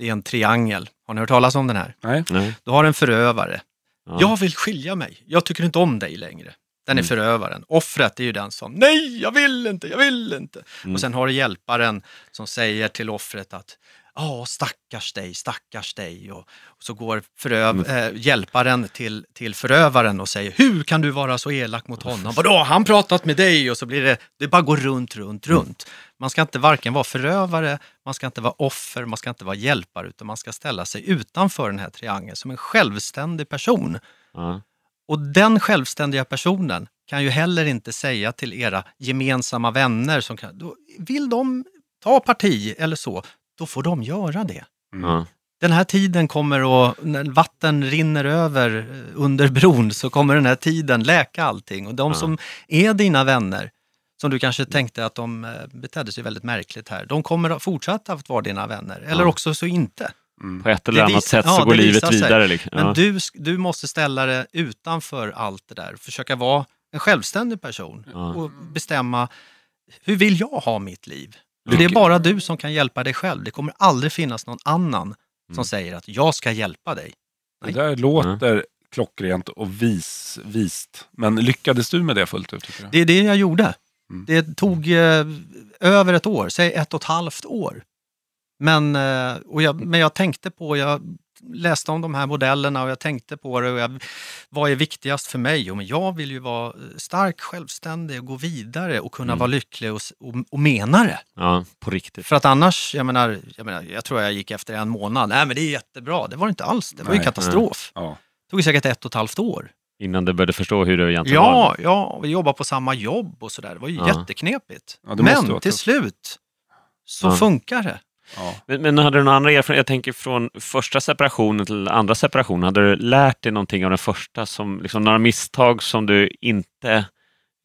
Det är en triangel. Har ni hört talas om den här? Nej. nej. Du har en förövare. Ja. Jag vill skilja mig. Jag tycker inte om dig längre. Den är Mm. förövaren. Offret är ju den som, nej, jag vill inte, jag vill inte. Mm. Och sen har du hjälparen som säger till offret att, ja, stackars dig, stackars dig. Och, och så går föröv, Mm. eh, hjälparen till, till förövaren och säger, hur kan du vara så elak mot honom? Vadå, har han pratat med dig? Och så blir det, det bara går runt, runt, Mm. runt. Man ska inte varken vara förövare, man ska inte vara offer, man ska inte vara hjälpare, utan man ska ställa sig utanför den här triangeln som en självständig person. Ja. Och den självständiga personen kan ju heller inte säga till era gemensamma vänner som kan, då vill de ta parti eller så, då får de göra det. Ja. Den här tiden kommer att, när vatten rinner över eh, under bron så kommer den här tiden läka allting. Och de Ja. som är dina vänner, som du kanske tänkte att de eh, betedde sig väldigt märkligt här, de kommer att fortsätta att vara dina vänner. Eller Ja. också så inte. Mm. På ett eller Det annat sätt ja, så går det livet vidare. Liksom. Men Ja. du, du måste ställa dig utanför allt det där. Försöka vara en självständig person Ja. och bestämma hur vill jag ha mitt liv? För det är bara du som kan hjälpa dig själv. Det kommer aldrig finnas någon annan som Mm. säger att jag ska hjälpa dig. Det där låter klockrent och vis, vist. Men lyckades du med det fullt ut? Det är det jag gjorde. Mm. Det tog eh, över ett år, säg ett och ett halvt år. Men, eh, och jag, men jag tänkte på, jag läste om de här modellerna och jag tänkte på det och jag, vad är viktigast för mig? Jo, men jag vill ju vara stark, självständig och gå vidare och kunna Mm. vara lycklig och, och, och mena det. ja, på riktigt. För att annars, jag menar, jag menar, jag tror jag gick efter en månad, nej men det är jättebra, det var det inte alls, det var ju Nej, katastrof. Ja. Det tog ju säkert ett och ett halvt år. Innan du började förstå hur det egentligen var. Ja, ja, vi jobbar på samma jobb och sådär. Det var ju Ja. jätteknepigt. Ja, Men till slut så Ja. funkar det. Ja. Men, men hade du några andra erfarenheter? Jag tänker från första separationen till andra separationen. Hade du lärt dig någonting av den första? Som, liksom, några misstag som du inte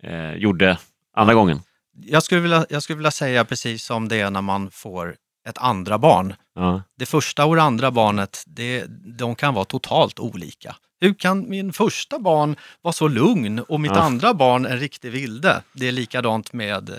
eh, gjorde andra gången? Jag skulle, vilja, jag skulle vilja säga precis som det är när man får ett andra barn. Ja. Det första och det andra barnet, det, de kan vara totalt olika. Hur kan min första barn vara så lugn och mitt Ja. andra barn en riktig vilde? Det är likadant med eh,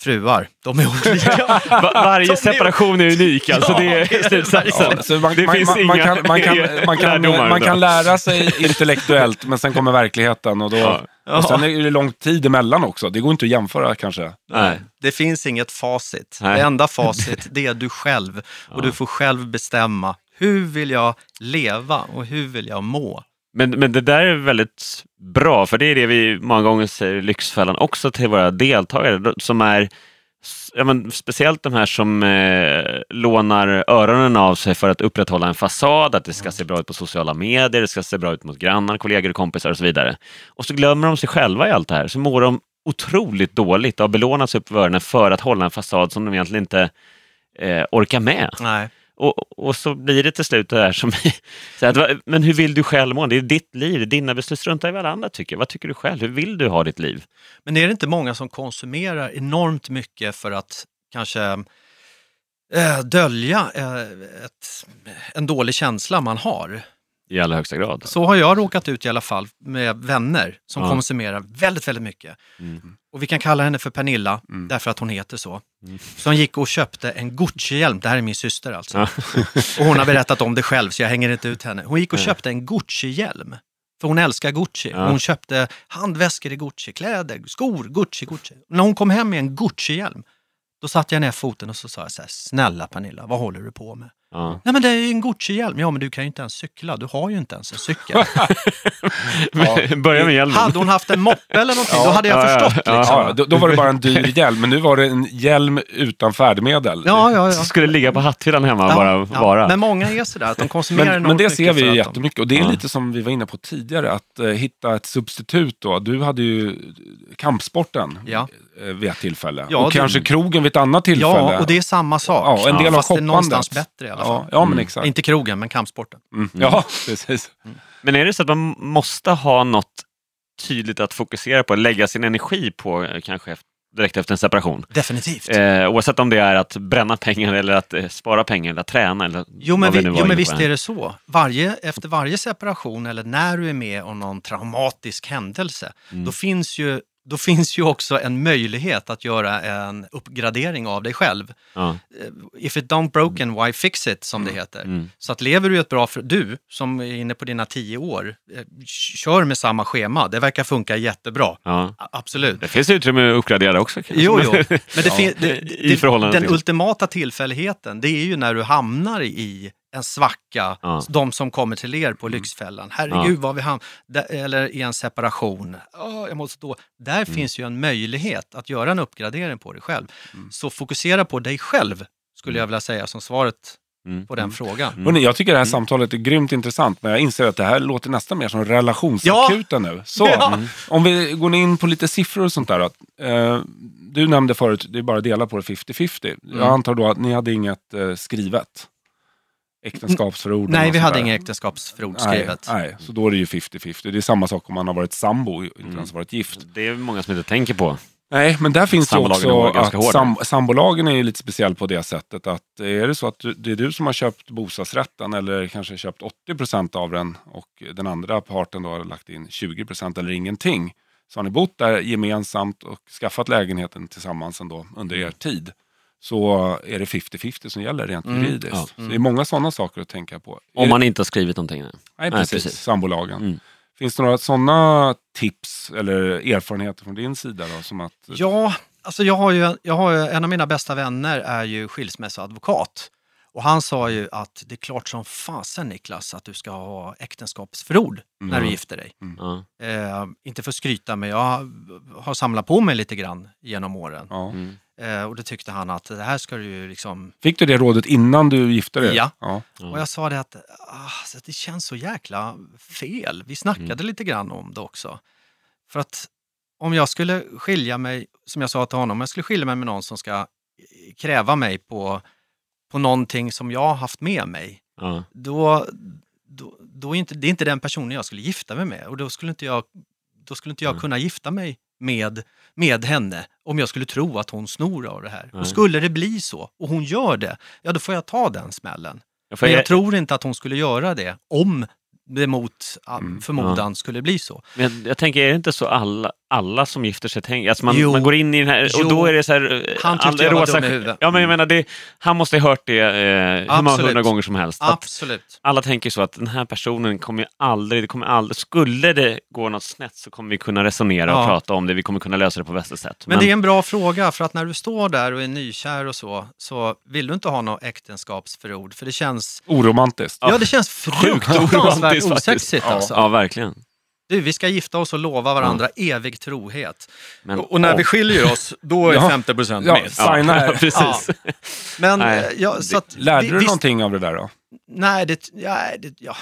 fruar. De är olika. Va- varje separation är unik, alltså Ja, det är slutsatsen. Ja, man, Det man, finns man, man, inga kan, man, kan, man, kan, lärdomar man kan då. lära sig intellektuellt, men sen kommer verkligheten. Och, då, Ja. och sen är det lång tid emellan också. Det går inte att jämföra kanske. Nej. Det finns inget facit. Nej. Det enda facit det är du själv och Ja. du får själv bestämma. Hur vill jag leva och hur vill jag må? Men, men det där är väldigt bra, för det är det vi många gånger säger i Lyxfällan också till våra deltagare, som är ja, men speciellt de här som eh, lånar öronen av sig för att upprätthålla en fasad, att det ska se bra ut på sociala medier, det ska se bra ut mot grannar, kollegor och kompisar och så vidare. Och så glömmer de sig själva i allt det här, så mår de otroligt dåligt och har belånats upp öronen för att hålla en fasad som de egentligen inte eh, orkar med. Nej. Och, och så blir det till slut det där som... så att, men hur vill du själv må? Det är ditt liv, dina beslut. Strunta i vad alla andra tycker. Vad tycker du själv? Hur vill du ha ditt liv? Men är det inte många som konsumerar enormt mycket för att kanske eh, dölja eh, ett, en dålig känsla man har? I allra högsta grad. Så har jag råkat ut i alla fall med vänner som Ja. konsumerar väldigt, väldigt mycket. Mm. Och vi kan kalla henne för Pernilla, Mm. därför att hon heter så. Mm. Hon gick och köpte en Gucci-hjälm, det här är min syster alltså. Ja. Och hon har berättat om det själv så jag hänger inte ut henne. Hon gick och köpte en Gucci-hjälm. För hon älskar Gucci. Ja. Hon köpte handväskor i Gucci, kläder, skor, Gucci, Gucci. När hon kom hem med en Gucci-hjälm, då satte jag ner foten och så sa jag så här, snälla Pernilla, vad håller du på med? Ja. Nej men det är ju en Gucci-hjälm. Ja men du kan ju inte ens cykla, du har ju inte ens en cykel. Börja med hjälmen. Hade hon haft en moppe eller någonting, då hade jag Ja, ja, förstått. ja. Liksom. Ja, då, då var det bara en dyr hjälm, men nu var det en hjälm utan färdmedel. Ja, ja, ja. Så skulle ligga på hatthyllan hemma Ja, bara ja. vara. Men många är sådär, att de konsumerar Men, men det ser vi ju jättemycket och det är Ja. lite som vi var inne på tidigare, att eh, hitta ett substitut då. Du hade ju kampsporten Ja. Vid ett tillfälle Ja, och det- kanske krogen vid ett annat tillfälle. Ja, och det är samma sak. Ja, en del av Fast det är någonstans bättre i alla fall. Ja, ja men Mm. exakt. Inte krogen, men kampsporten. Mm. Ja, precis. Men är det så att man måste ha något tydligt att fokusera på, lägga sin energi på eh, kanske direkt efter en separation? Definitivt. Eh, oavsett om det är att bränna pengar eller att eh, spara pengar eller att träna. Eller Jo men, vi jo, men visst är det så. Varje, efter varje separation eller när du är med om någon traumatisk händelse, Mm. då, finns ju, då finns ju också en möjlighet att göra en uppgradering av dig själv. Ja. Eh, If it don't broken, why fix it, som det heter. Mm. Så att lever du ett bra, för, du som är inne på dina tio år, eh, kör med samma schema. Det verkar funka jättebra. Ja. Absolut. Det finns utrymme att uppgradera också. kanske. Jo, jo. Men det Ja, fin- det, i det, förhållande den till- ultimata tillfälligheten, det är ju när du hamnar i en svacka, Ja. de som kommer till er på Lyxfällan. Herregud, vad vi ham- Eller i en separation. Åh, jag måste då. Där Mm. finns ju en möjlighet att göra en uppgradering på dig själv. Så fokusera på dig själv, skulle jag vilja säga som svaret Mm. på den frågan. Mm. Hörrni, jag tycker det här samtalet är grymt intressant, men jag inser att det här låter nästan mer som relationsakuten nu. Så, Ja. mm. om vi går in på lite siffror och sånt där. Då. Eh, du nämnde förut, det är bara att dela på det 50-50. Jag Mm. antar då att ni hade inget eh, skrivet äktenskapsförord? Nej, vi hade inget äktenskapsförord Nej, skrivet. nej, så då är det ju 50-50. Det är samma sak om man har varit sambo och inte Mm. ens varit gift. Det är många som inte tänker på. Nej, men där finns det Sambolagen också att sam, sambolagen är ju lite speciell på det sättet att är det så att du, det är du som har köpt bostadsrätten eller kanske köpt 80% av den och den andra parten då har lagt in 20% eller ingenting. Så har ni bott där gemensamt och skaffat lägenheten tillsammans ändå under er tid. Så är det 50-50 som gäller rent Mm. juridiskt. Ja. Så det är många sådana saker att tänka på. Om man inte har skrivit någonting. Nej. Nej, Nej, precis. precis. Sambolagen. Mm. Finns det några sådana tips eller erfarenheter från din sida? Då, som att, Ja, alltså jag har ju, jag har ju, en av mina bästa vänner är ju skilsmässoadvokat. Och han sa ju att det är klart som fasen Niklas att du ska ha äktenskapsförord när du Mm. gifter dig. Ja. Eh, inte för att skryta men jag har samlat på mig lite grann genom åren. Mm. Eh, och då tyckte han att det här ska du ju liksom... Fick du det rådet innan du gifte dig? Ja. ja. Ja. Och jag sa det att ah, det känns så jäkla fel. Vi snackade Mm. lite grann om det också. För att om jag skulle skilja mig, som jag sa till honom, om jag skulle skilja mig med någon som ska kräva mig på, på någonting som jag har haft med mig, Ja. då, då, då är inte, det är inte den personen jag skulle gifta mig med. Och då skulle inte jag, då skulle inte jag Mm. kunna gifta mig med, med henne om jag skulle tro att hon snor av det här. Nej. Och skulle det bli så, och hon gör det, ja då får jag ta den smällen. Jag får- Men jag tror inte att hon skulle göra det om det mot all Mm, förmodan skulle bli så. Men jag, jag tänker, är det inte så alla, alla som gifter sig tänker? Alltså man, Jo. man går in i den här och Jo. då är det så här... eh, Han tyckte alla jag var rosa- dum i huvudet. Ja, men jag menar, det, han måste ha hört det eh, hur många hundra gånger som helst. Absolut. alla tänker så att den här personen kommer ju aldrig, det kommer aldrig, skulle det gå något snett så kommer vi kunna resonera och Ja. prata om det, vi kommer kunna lösa det på bästa sätt. Men det är en bra fråga, för att när du står där och är nykär och så, så vill du inte ha något äktenskapsförord. För det känns, Oromantiskt. ja, det känns fruktansvärt faktiskt. osexigt. Ja. Alltså. Ja, verkligen. Du, vi ska gifta oss och lova varandra evig trohet. Men, Och, och när åh. vi skiljer oss, då är Ja. 50 procent Ja, med. signa här. precis. Men, Nej, eh, ja, så att, Lärde vi- du visst- någonting av det där då? Nej, det, ja, det, ja,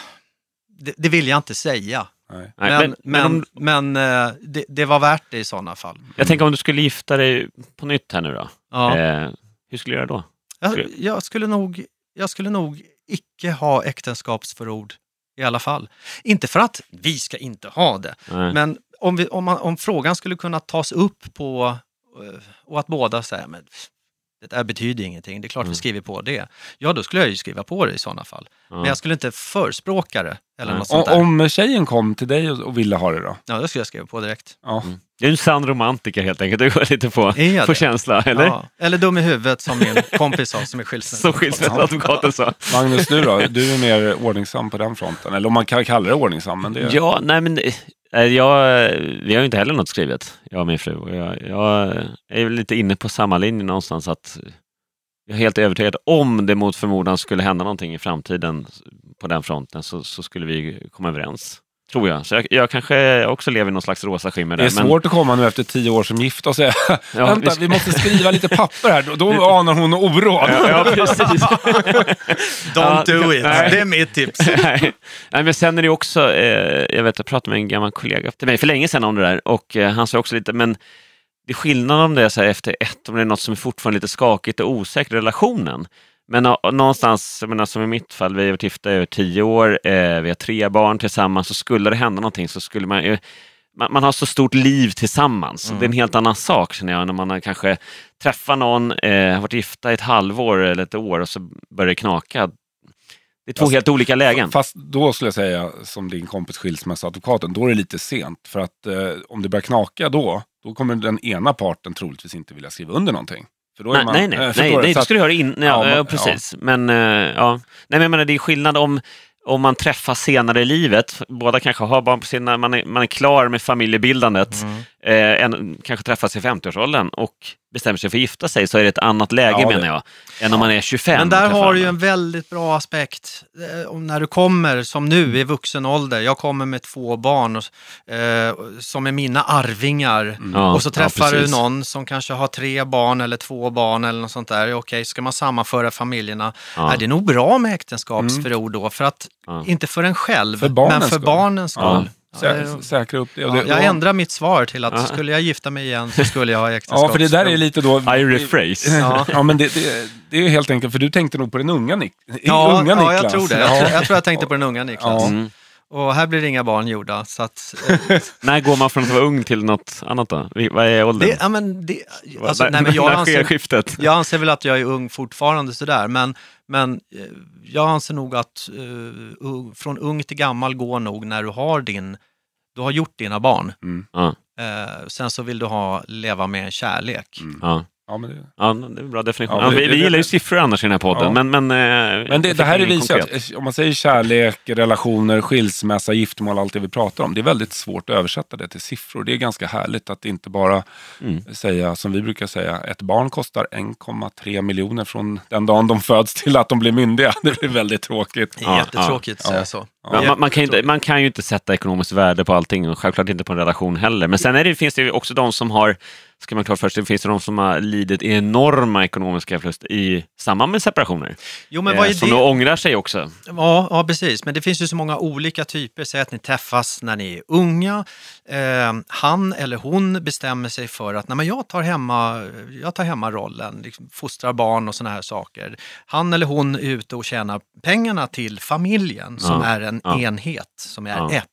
det, det vill jag inte säga. Nej. Men, men, men, men, om, eh, det, det var värt det i sådana fall. jag tänker om du skulle gifta dig på nytt här nu då. Ja. Eh, hur skulle du göra då? Jag, jag, skulle nog, jag skulle nog icke ha äktenskapsförord i alla fall. Inte för att vi ska inte ha det, Nej. men om, vi, om, man, om frågan skulle kunna tas upp på eh, och att båda säger men det där betyder ingenting, det är klart Mm. vi skriver på det. Ja, då skulle jag ju skriva på det i sådana fall. Ja. Men jag skulle inte förespråka det eller något sånt där. Om tjejen kom till dig och och ville ha det då? Ja, då skulle jag skriva på direkt. Ja. Du är en sann romantiker helt enkelt. Du går lite på, Är jag på det? känsla, eller? Ja. Eller dum i huvudet som min kompis sa som är skilsmässa. Som skilsmässoadvokaten sa. Magnus, du då? Du är mer ordningsam på den fronten. Eller om man kan kalla det ordningsam. Men det... Ja, nej men eh, jag, vi har ju inte heller något skrivet, jag och min fru. Och Jag, jag är väl lite inne på samma linje någonstans att jag är helt övertygad om det mot förmodan skulle hända någonting i framtiden på den fronten så, så skulle vi komma överens. Tror jag. Så jag, jag kanske också lever i någon slags rosa skimmer Det där. är svårt att komma nu efter tio år som gift och säga Ja, vänta, vi ska- vi måste skriva lite papper här. Då, då anar hon oråd. Ja, ja, precis. Don't do it, nej. det är mitt tips. Nej. Nej, men sen är det också, eh, jag vet jag pratade med en gammal kollega till mig för länge sedan om det där och eh, han sa också lite, men det är skillnad om det är så efter ett, om det är något som är fortfarande lite skakigt och osäkert i relationen. Men nå- någonstans, jag menar, som i mitt fall, vi har varit gifta i över tio år, eh, vi har tre barn tillsammans, så skulle det hända någonting så skulle man ju man, man har så stort liv tillsammans. Det är en helt annan sak känner jag när man kanske träffar någon, eh, har varit gifta i ett halvår eller ett år och så börjar det knaka. Det är två Fast- helt olika lägen. Fast då skulle jag säga, som din kompis skilsmässoadvokaten, då är det lite sent. För att eh, om det börjar knaka då, då kommer den ena parten troligtvis inte vilja skriva under någonting. För då är Nej, man, nej, nej, eh, nej, nej att- skulle du göra in, ja, Ja, ja, men- precis. Men, eh, ja. nej, men jag menar, det är skillnad om, om man träffas senare i livet. Båda kanske har barn på sina, man är, man är klar med familjebildandet, eh, en, kanske träffas i 50-årsåldern och bestämmer sig för att gifta sig, så är det ett annat läge Ja, menar jag, än om man är 25. Men där har du ju en väldigt bra aspekt. Eh, När du kommer, som nu i vuxen ålder, jag kommer med två barn och, eh, som är mina arvingar. Ja, och så ja, träffar du någon som kanske har tre barn eller två barn eller något sånt där. Okej, ska man sammanföra familjerna? Ja. Är det nog bra med äktenskapsförord då? För att, Ja. inte för en själv, För men för skull. barnens skull. Ja. Ja, Sä, säkra upp det. Och ja, det jag då- ändrar mitt svar till att Ja. skulle jag gifta mig igen så skulle jag ha Ja, äktenskapsförord. för det där är lite då... I rephrase. Ja. Ja, men det, det, det är helt enkelt, för du tänkte nog på den unga, Nik Ja, unga ja, Niklas. jag tror det. Jag, tror- jag tror jag tänkte på den unga Niklas. Ja. Mm. Och här blir det inga barn gjorda. Så att, eh, När går man från att vara ung till något annat då? Vad är åldern? det, ja, men det, alltså, När- nej, men jag, när sker anser, skiftet? jag anser väl att jag är ung fortfarande sådär, men, men eh, jag anser nog att ung- från ung till gammal går nog när du har din, du har gjort dina barn. Mm. Ja, Eh, sen så vill du ha, leva med kärlek. Mm. ja. Ja, men det, Ja, det är en bra definition. Ja, det- vi, vi gillar ju siffror annars i den här podden, Ja. men... Men, eh, men det, det här är ingen visat, konkret. om man säger kärlek, relationer, skilsmässa, giftermål, allt det vi pratar om. Det är väldigt svårt att översätta det till siffror. Det är ganska härligt att inte bara Mm. säga, som vi brukar säga, ett barn kostar 1,3 miljoner från den dagen de föds till att de blir myndiga. Det blir väldigt tråkigt. Det är jättetråkigt att säga så. Ja, man, man, kan ju inte, man kan ju inte sätta ekonomiskt värde på allting och självklart inte på en relation heller. Men sen är det, finns det ju också de som har, ska man klart för sig, det finns det de som har lidit enorma ekonomiska förluster i samband med separationer. Jo, men vad Eh, är som det? då ångrar sig också. Ja, ja, precis. Men det finns ju så många olika typer. Säg att ni träffas när ni är unga. Eh, han eller hon bestämmer sig för att Nej, men jag, tar hemma, jag tar hemma rollen, liksom, fostrar barn och sådana här saker. Han eller hon är ute och tjänar pengarna till familjen som Ja, är en ja. enhet, som är ett.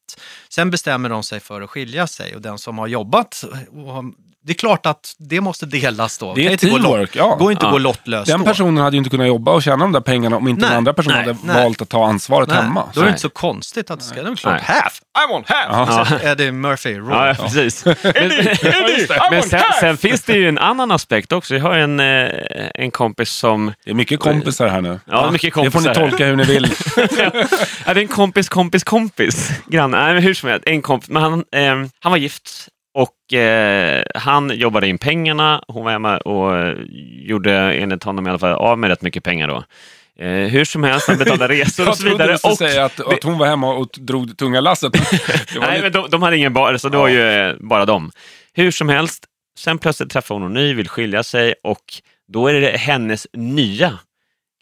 Sen bestämmer de sig för att skilja sig och den som har jobbat, och har, det är klart att det måste delas då. Det är inte gå teamwork. Ja. går inte Ja. att gå lottlöst Den då. personen hade ju inte kunnat jobba och tjäna de där pengarna om inte Nej, den andra personen nej, hade nej. valt att ta ansvaret Nej, hemma. Då är det inte så konstigt att det ska, det är klart, half, I want half! Ja. Så Eddie Murphy, Ja, Raw. ja, precis. Men, men sen, sen finns det ju en annan aspekt också. Jag har en, eh, en kompis som... Det är mycket kompisar här nu. Ja, mycket Det får kompisar ni tolka hur ni vill. Ja, det är en kompis, kompis, kompis. Granne. Nej, men hur som helst, en kompis. Men han, eh, han var gift och eh, han jobbade in pengarna. Hon var hemma och eh, gjorde enligt honom i alla fall av med rätt mycket pengar då. Eh, hur som helst, han betalade resor och Jag så trodde vidare. du skulle säga att, att hon var hemma och drog det tunga lasset. Nej, lite- men de, de hade ingen barn, så det var ju eh, bara dem. Hur som helst, sen plötsligt träffar hon någon ny, vill skilja sig och då är det hennes nya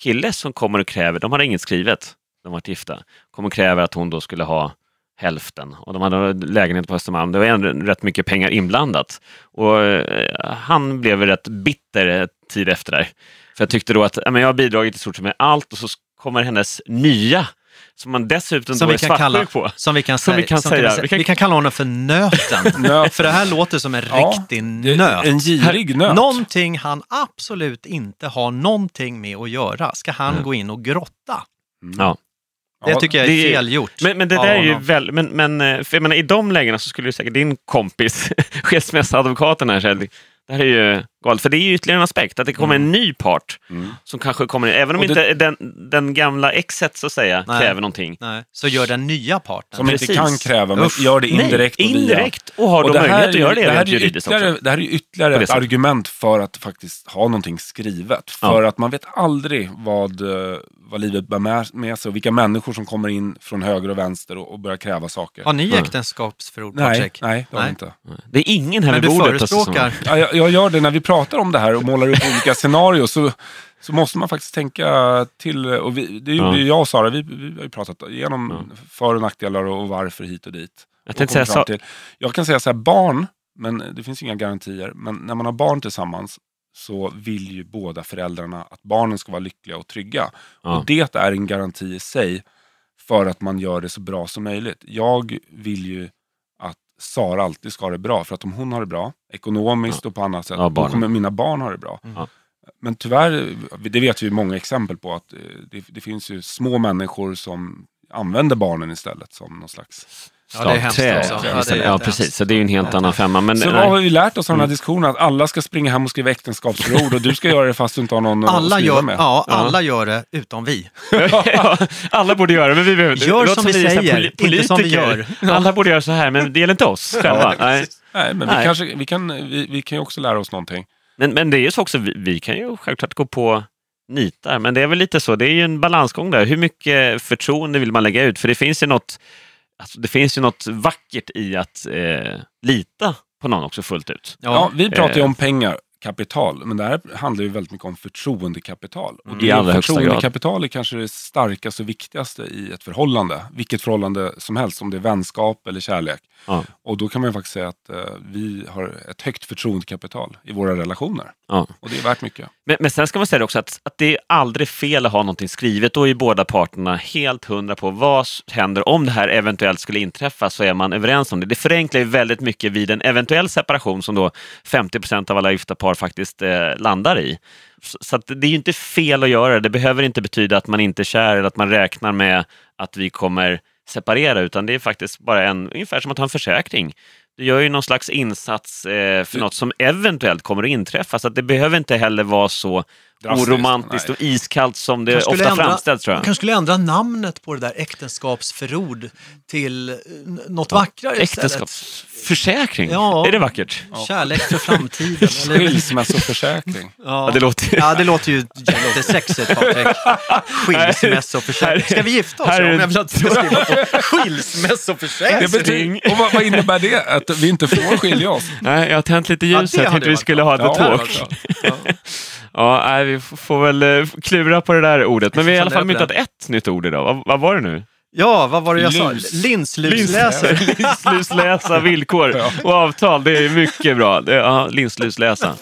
kille som kommer och kräver, de hade inget skrivet, de var gifta, kommer och kräver att hon då skulle ha hälften. Och de hade lägenhet på Östermalm, det var ändå rätt mycket pengar inblandat. Och eh, han blev rätt bitter tid efter där. För jag tyckte då att ja, men jag har bidragit i stort sett med allt och så kommer hennes nya som man dessutom Som då är svartsjuk på. som vi kan, Som säga, vi kan som säga. vi, kan- vi kan kalla honom för nöten. Nöt. för det här låter som en Ja, riktig nöt. En girig nöt. Någonting han absolut inte har någonting med att göra ska han gå in och grotta. Ja. Det Ja, tycker jag är det är- fel gjort. Men, men det där är ju väl, men, men eh, för jag menar, i de lägena så skulle ju säkert din kompis, skilsmässoadvokaten här, säga, det här är ju galet. För det är ju ytterligare en aspekt, att det kommer en ny part Mm. som kanske kommer även om det- inte den, den gamla exet så att säga Nej. kräver någonting. Nej, så gör den nya parten. Som inte Precis. kan kräva, men Usch. gör det indirekt Nej, och via. indirekt och har Och då det här möjlighet att är- göra det, det här rent juridiskt också. Det här är ju ytterligare ett argument för att faktiskt ha någonting skrivet. För att man vet aldrig vad, eh, vad livet bär med, med sig och vilka människor som kommer in från höger och vänster och, och börjar kräva saker. Har ni Nej. äktenskapsförord, nej, Patrik? nej, det har vi Nej. inte. Det är ingen här Men vid du bordet. alltså, som- förespråkar... Ja, jag, jag gör det när vi pratar om det här och målar upp olika scenarier så, så måste man faktiskt tänka till. Och vi, det gjorde Ja. jag och Sara, vi, vi har ju pratat igenom för och nackdelar och varför hit och dit. Jag Och säga så, till, jag kan säga så här, barn, men det finns inga garantier, men när man har barn tillsammans så vill ju båda föräldrarna att barnen ska vara lyckliga och trygga. Ja. Och det är en garanti i sig för att man gör det så bra som möjligt. Jag vill ju Sara alltid ska ha det bra, för att om hon har det bra, ekonomiskt och på annat sätt, Ja, då kommer mina barn ha det bra. Ja. Men tyvärr, det vet vi många exempel på, att eh, det, det finns ju små människor som använder barnen istället som någon slags... Ja, det är också. Ja, det är ja, precis. Så det är ju en helt annan femma. Men, Så nej. vad har vi lärt oss av den här Mm. diskussionen? Att alla ska springa hem och skriva äktenskapsförord och du ska göra det fast du inte har någon Alla att skriva gör, med. ja, alla gör det, utom vi. Alla borde göra det, men vi behöver det Gör låter som vi säger, poli- inte som vi politiker. Alla borde göra så här, men det gäller inte oss själva. Nej. Nej, men vi, Nej. kanske, vi, kan, vi, vi kan ju också lära oss någonting. Men, men det är ju så också, vi, vi kan ju självklart gå på nitar, men det är väl lite så, det är ju en balansgång där. Hur mycket förtroende vill man lägga ut? För det finns ju något, alltså, det finns ju något vackert i att eh, lita på någon också fullt ut. Ja, vi pratar ju eh, om pengar, kapital, men det här handlar ju väldigt mycket om förtroendekapital. Och Mm. förtroendekapital är kanske det starkaste och viktigaste i ett förhållande. Vilket förhållande som helst, om det är vänskap eller kärlek. Ja. Och då kan man ju faktiskt säga att eh, vi har ett högt förtroendekapital i våra relationer. Ja. Och det är värt mycket. Men, men sen ska man säga också att, att det är aldrig fel att ha någonting skrivet. Då är båda parterna helt hundra på vad s- händer om det här eventuellt skulle inträffa så är man överens om det. Det förenklar ju väldigt mycket vid en eventuell separation som då 50 procent av alla gifta par faktiskt eh, landar i. Så, så det är ju inte fel att göra det. Det behöver inte betyda att man inte är kär eller att man räknar med att vi kommer separera utan det är faktiskt bara en, ungefär som att ha en försäkring. Du gör ju någon slags insats eh, för något som eventuellt kommer att inträffa så att det behöver inte heller vara så oromantiskt och iskallt som det Kanske ofta skulle ändra- framställs tror jag. kanske skulle ändra namnet på det där äktenskapsförord till eh, något vackrare istället. Äktenskapsförsäkring, Ja. är det vackert? Kärlek för framtiden. Skilsmässoförsäkring. ja. Ja, det låter ja, det låter ju jättesexigt Patrik. Skilsmässoförsäkring. Ska vi gifta oss Här är om det- jag vill att du ska skriva på Det skilsmässoförsäkring? betyder, och vad, vad innebär det? Att vi inte får skilja oss? Nej, jag har tänt lite Ja, ljus det här. Jag tänkte vi skulle ha ett Ja, talk. Ja, nej, vi får väl eh, klura på det där ordet. Men vi har i alla fall myntat ett nytt ord idag. Vad, vad var det nu? Ja, vad var det jag sa? Lus. Linslusläsare. Linslusläsa villkor och avtal. Det är mycket bra. Det, linslusläsa.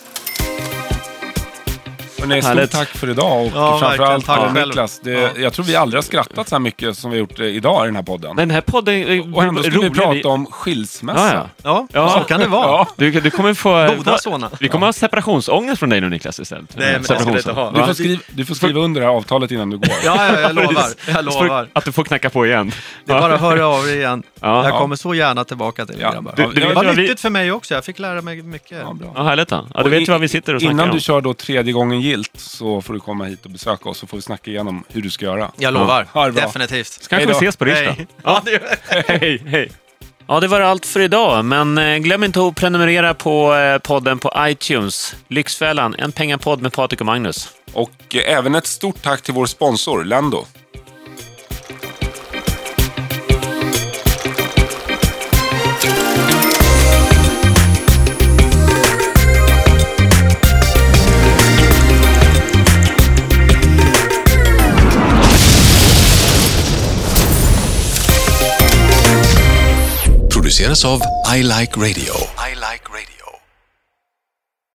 Hörrni, stort Härligt. tack för idag och Ja, framförallt. Tack ja, själv. Niklas. Det, Ja. Jag tror vi aldrig har skrattat så här mycket som vi gjort eh, idag i den här podden. Men den här podden är och ändå skulle vi prata om skilsmässa. Ja, ja. Ja, Ja. så kan det vara. Ja. Du, du kommer få... Goda sådana. Vi kommer ha separationsångest från dig nu Niklas istället. Nej, men det ska vi inte ha. Du, får skriva, du får skriva under det här avtalet innan du går. Ja, ja, jag lovar. Jag lovar. Att du får knacka på igen. Det är bara att höra av er igen. Ja. Jag Ja. kommer så gärna tillbaka till grabbar. Du- Det du var nyttigt för mig också. Jag fick lära mig mycket. Ja, bra. Ja, härligt. Ja, du vet ju vad vi sitter och snackar Innan du kör då tredje gången gilt så får du komma hit och besöka oss så får vi snacka igenom hur du ska göra. Jag lovar. Ja. Definitivt. Så kanske vi ses på Rish då. Hej. Ja, hej, hej. Ja, det var allt för idag, men eh, glöm inte att prenumerera på eh, podden på iTunes. Lyxfällan, en pengapodd med Patrik och Magnus. Och eh, även ett stort tack till vår sponsor Lendo. Av I Like Radio.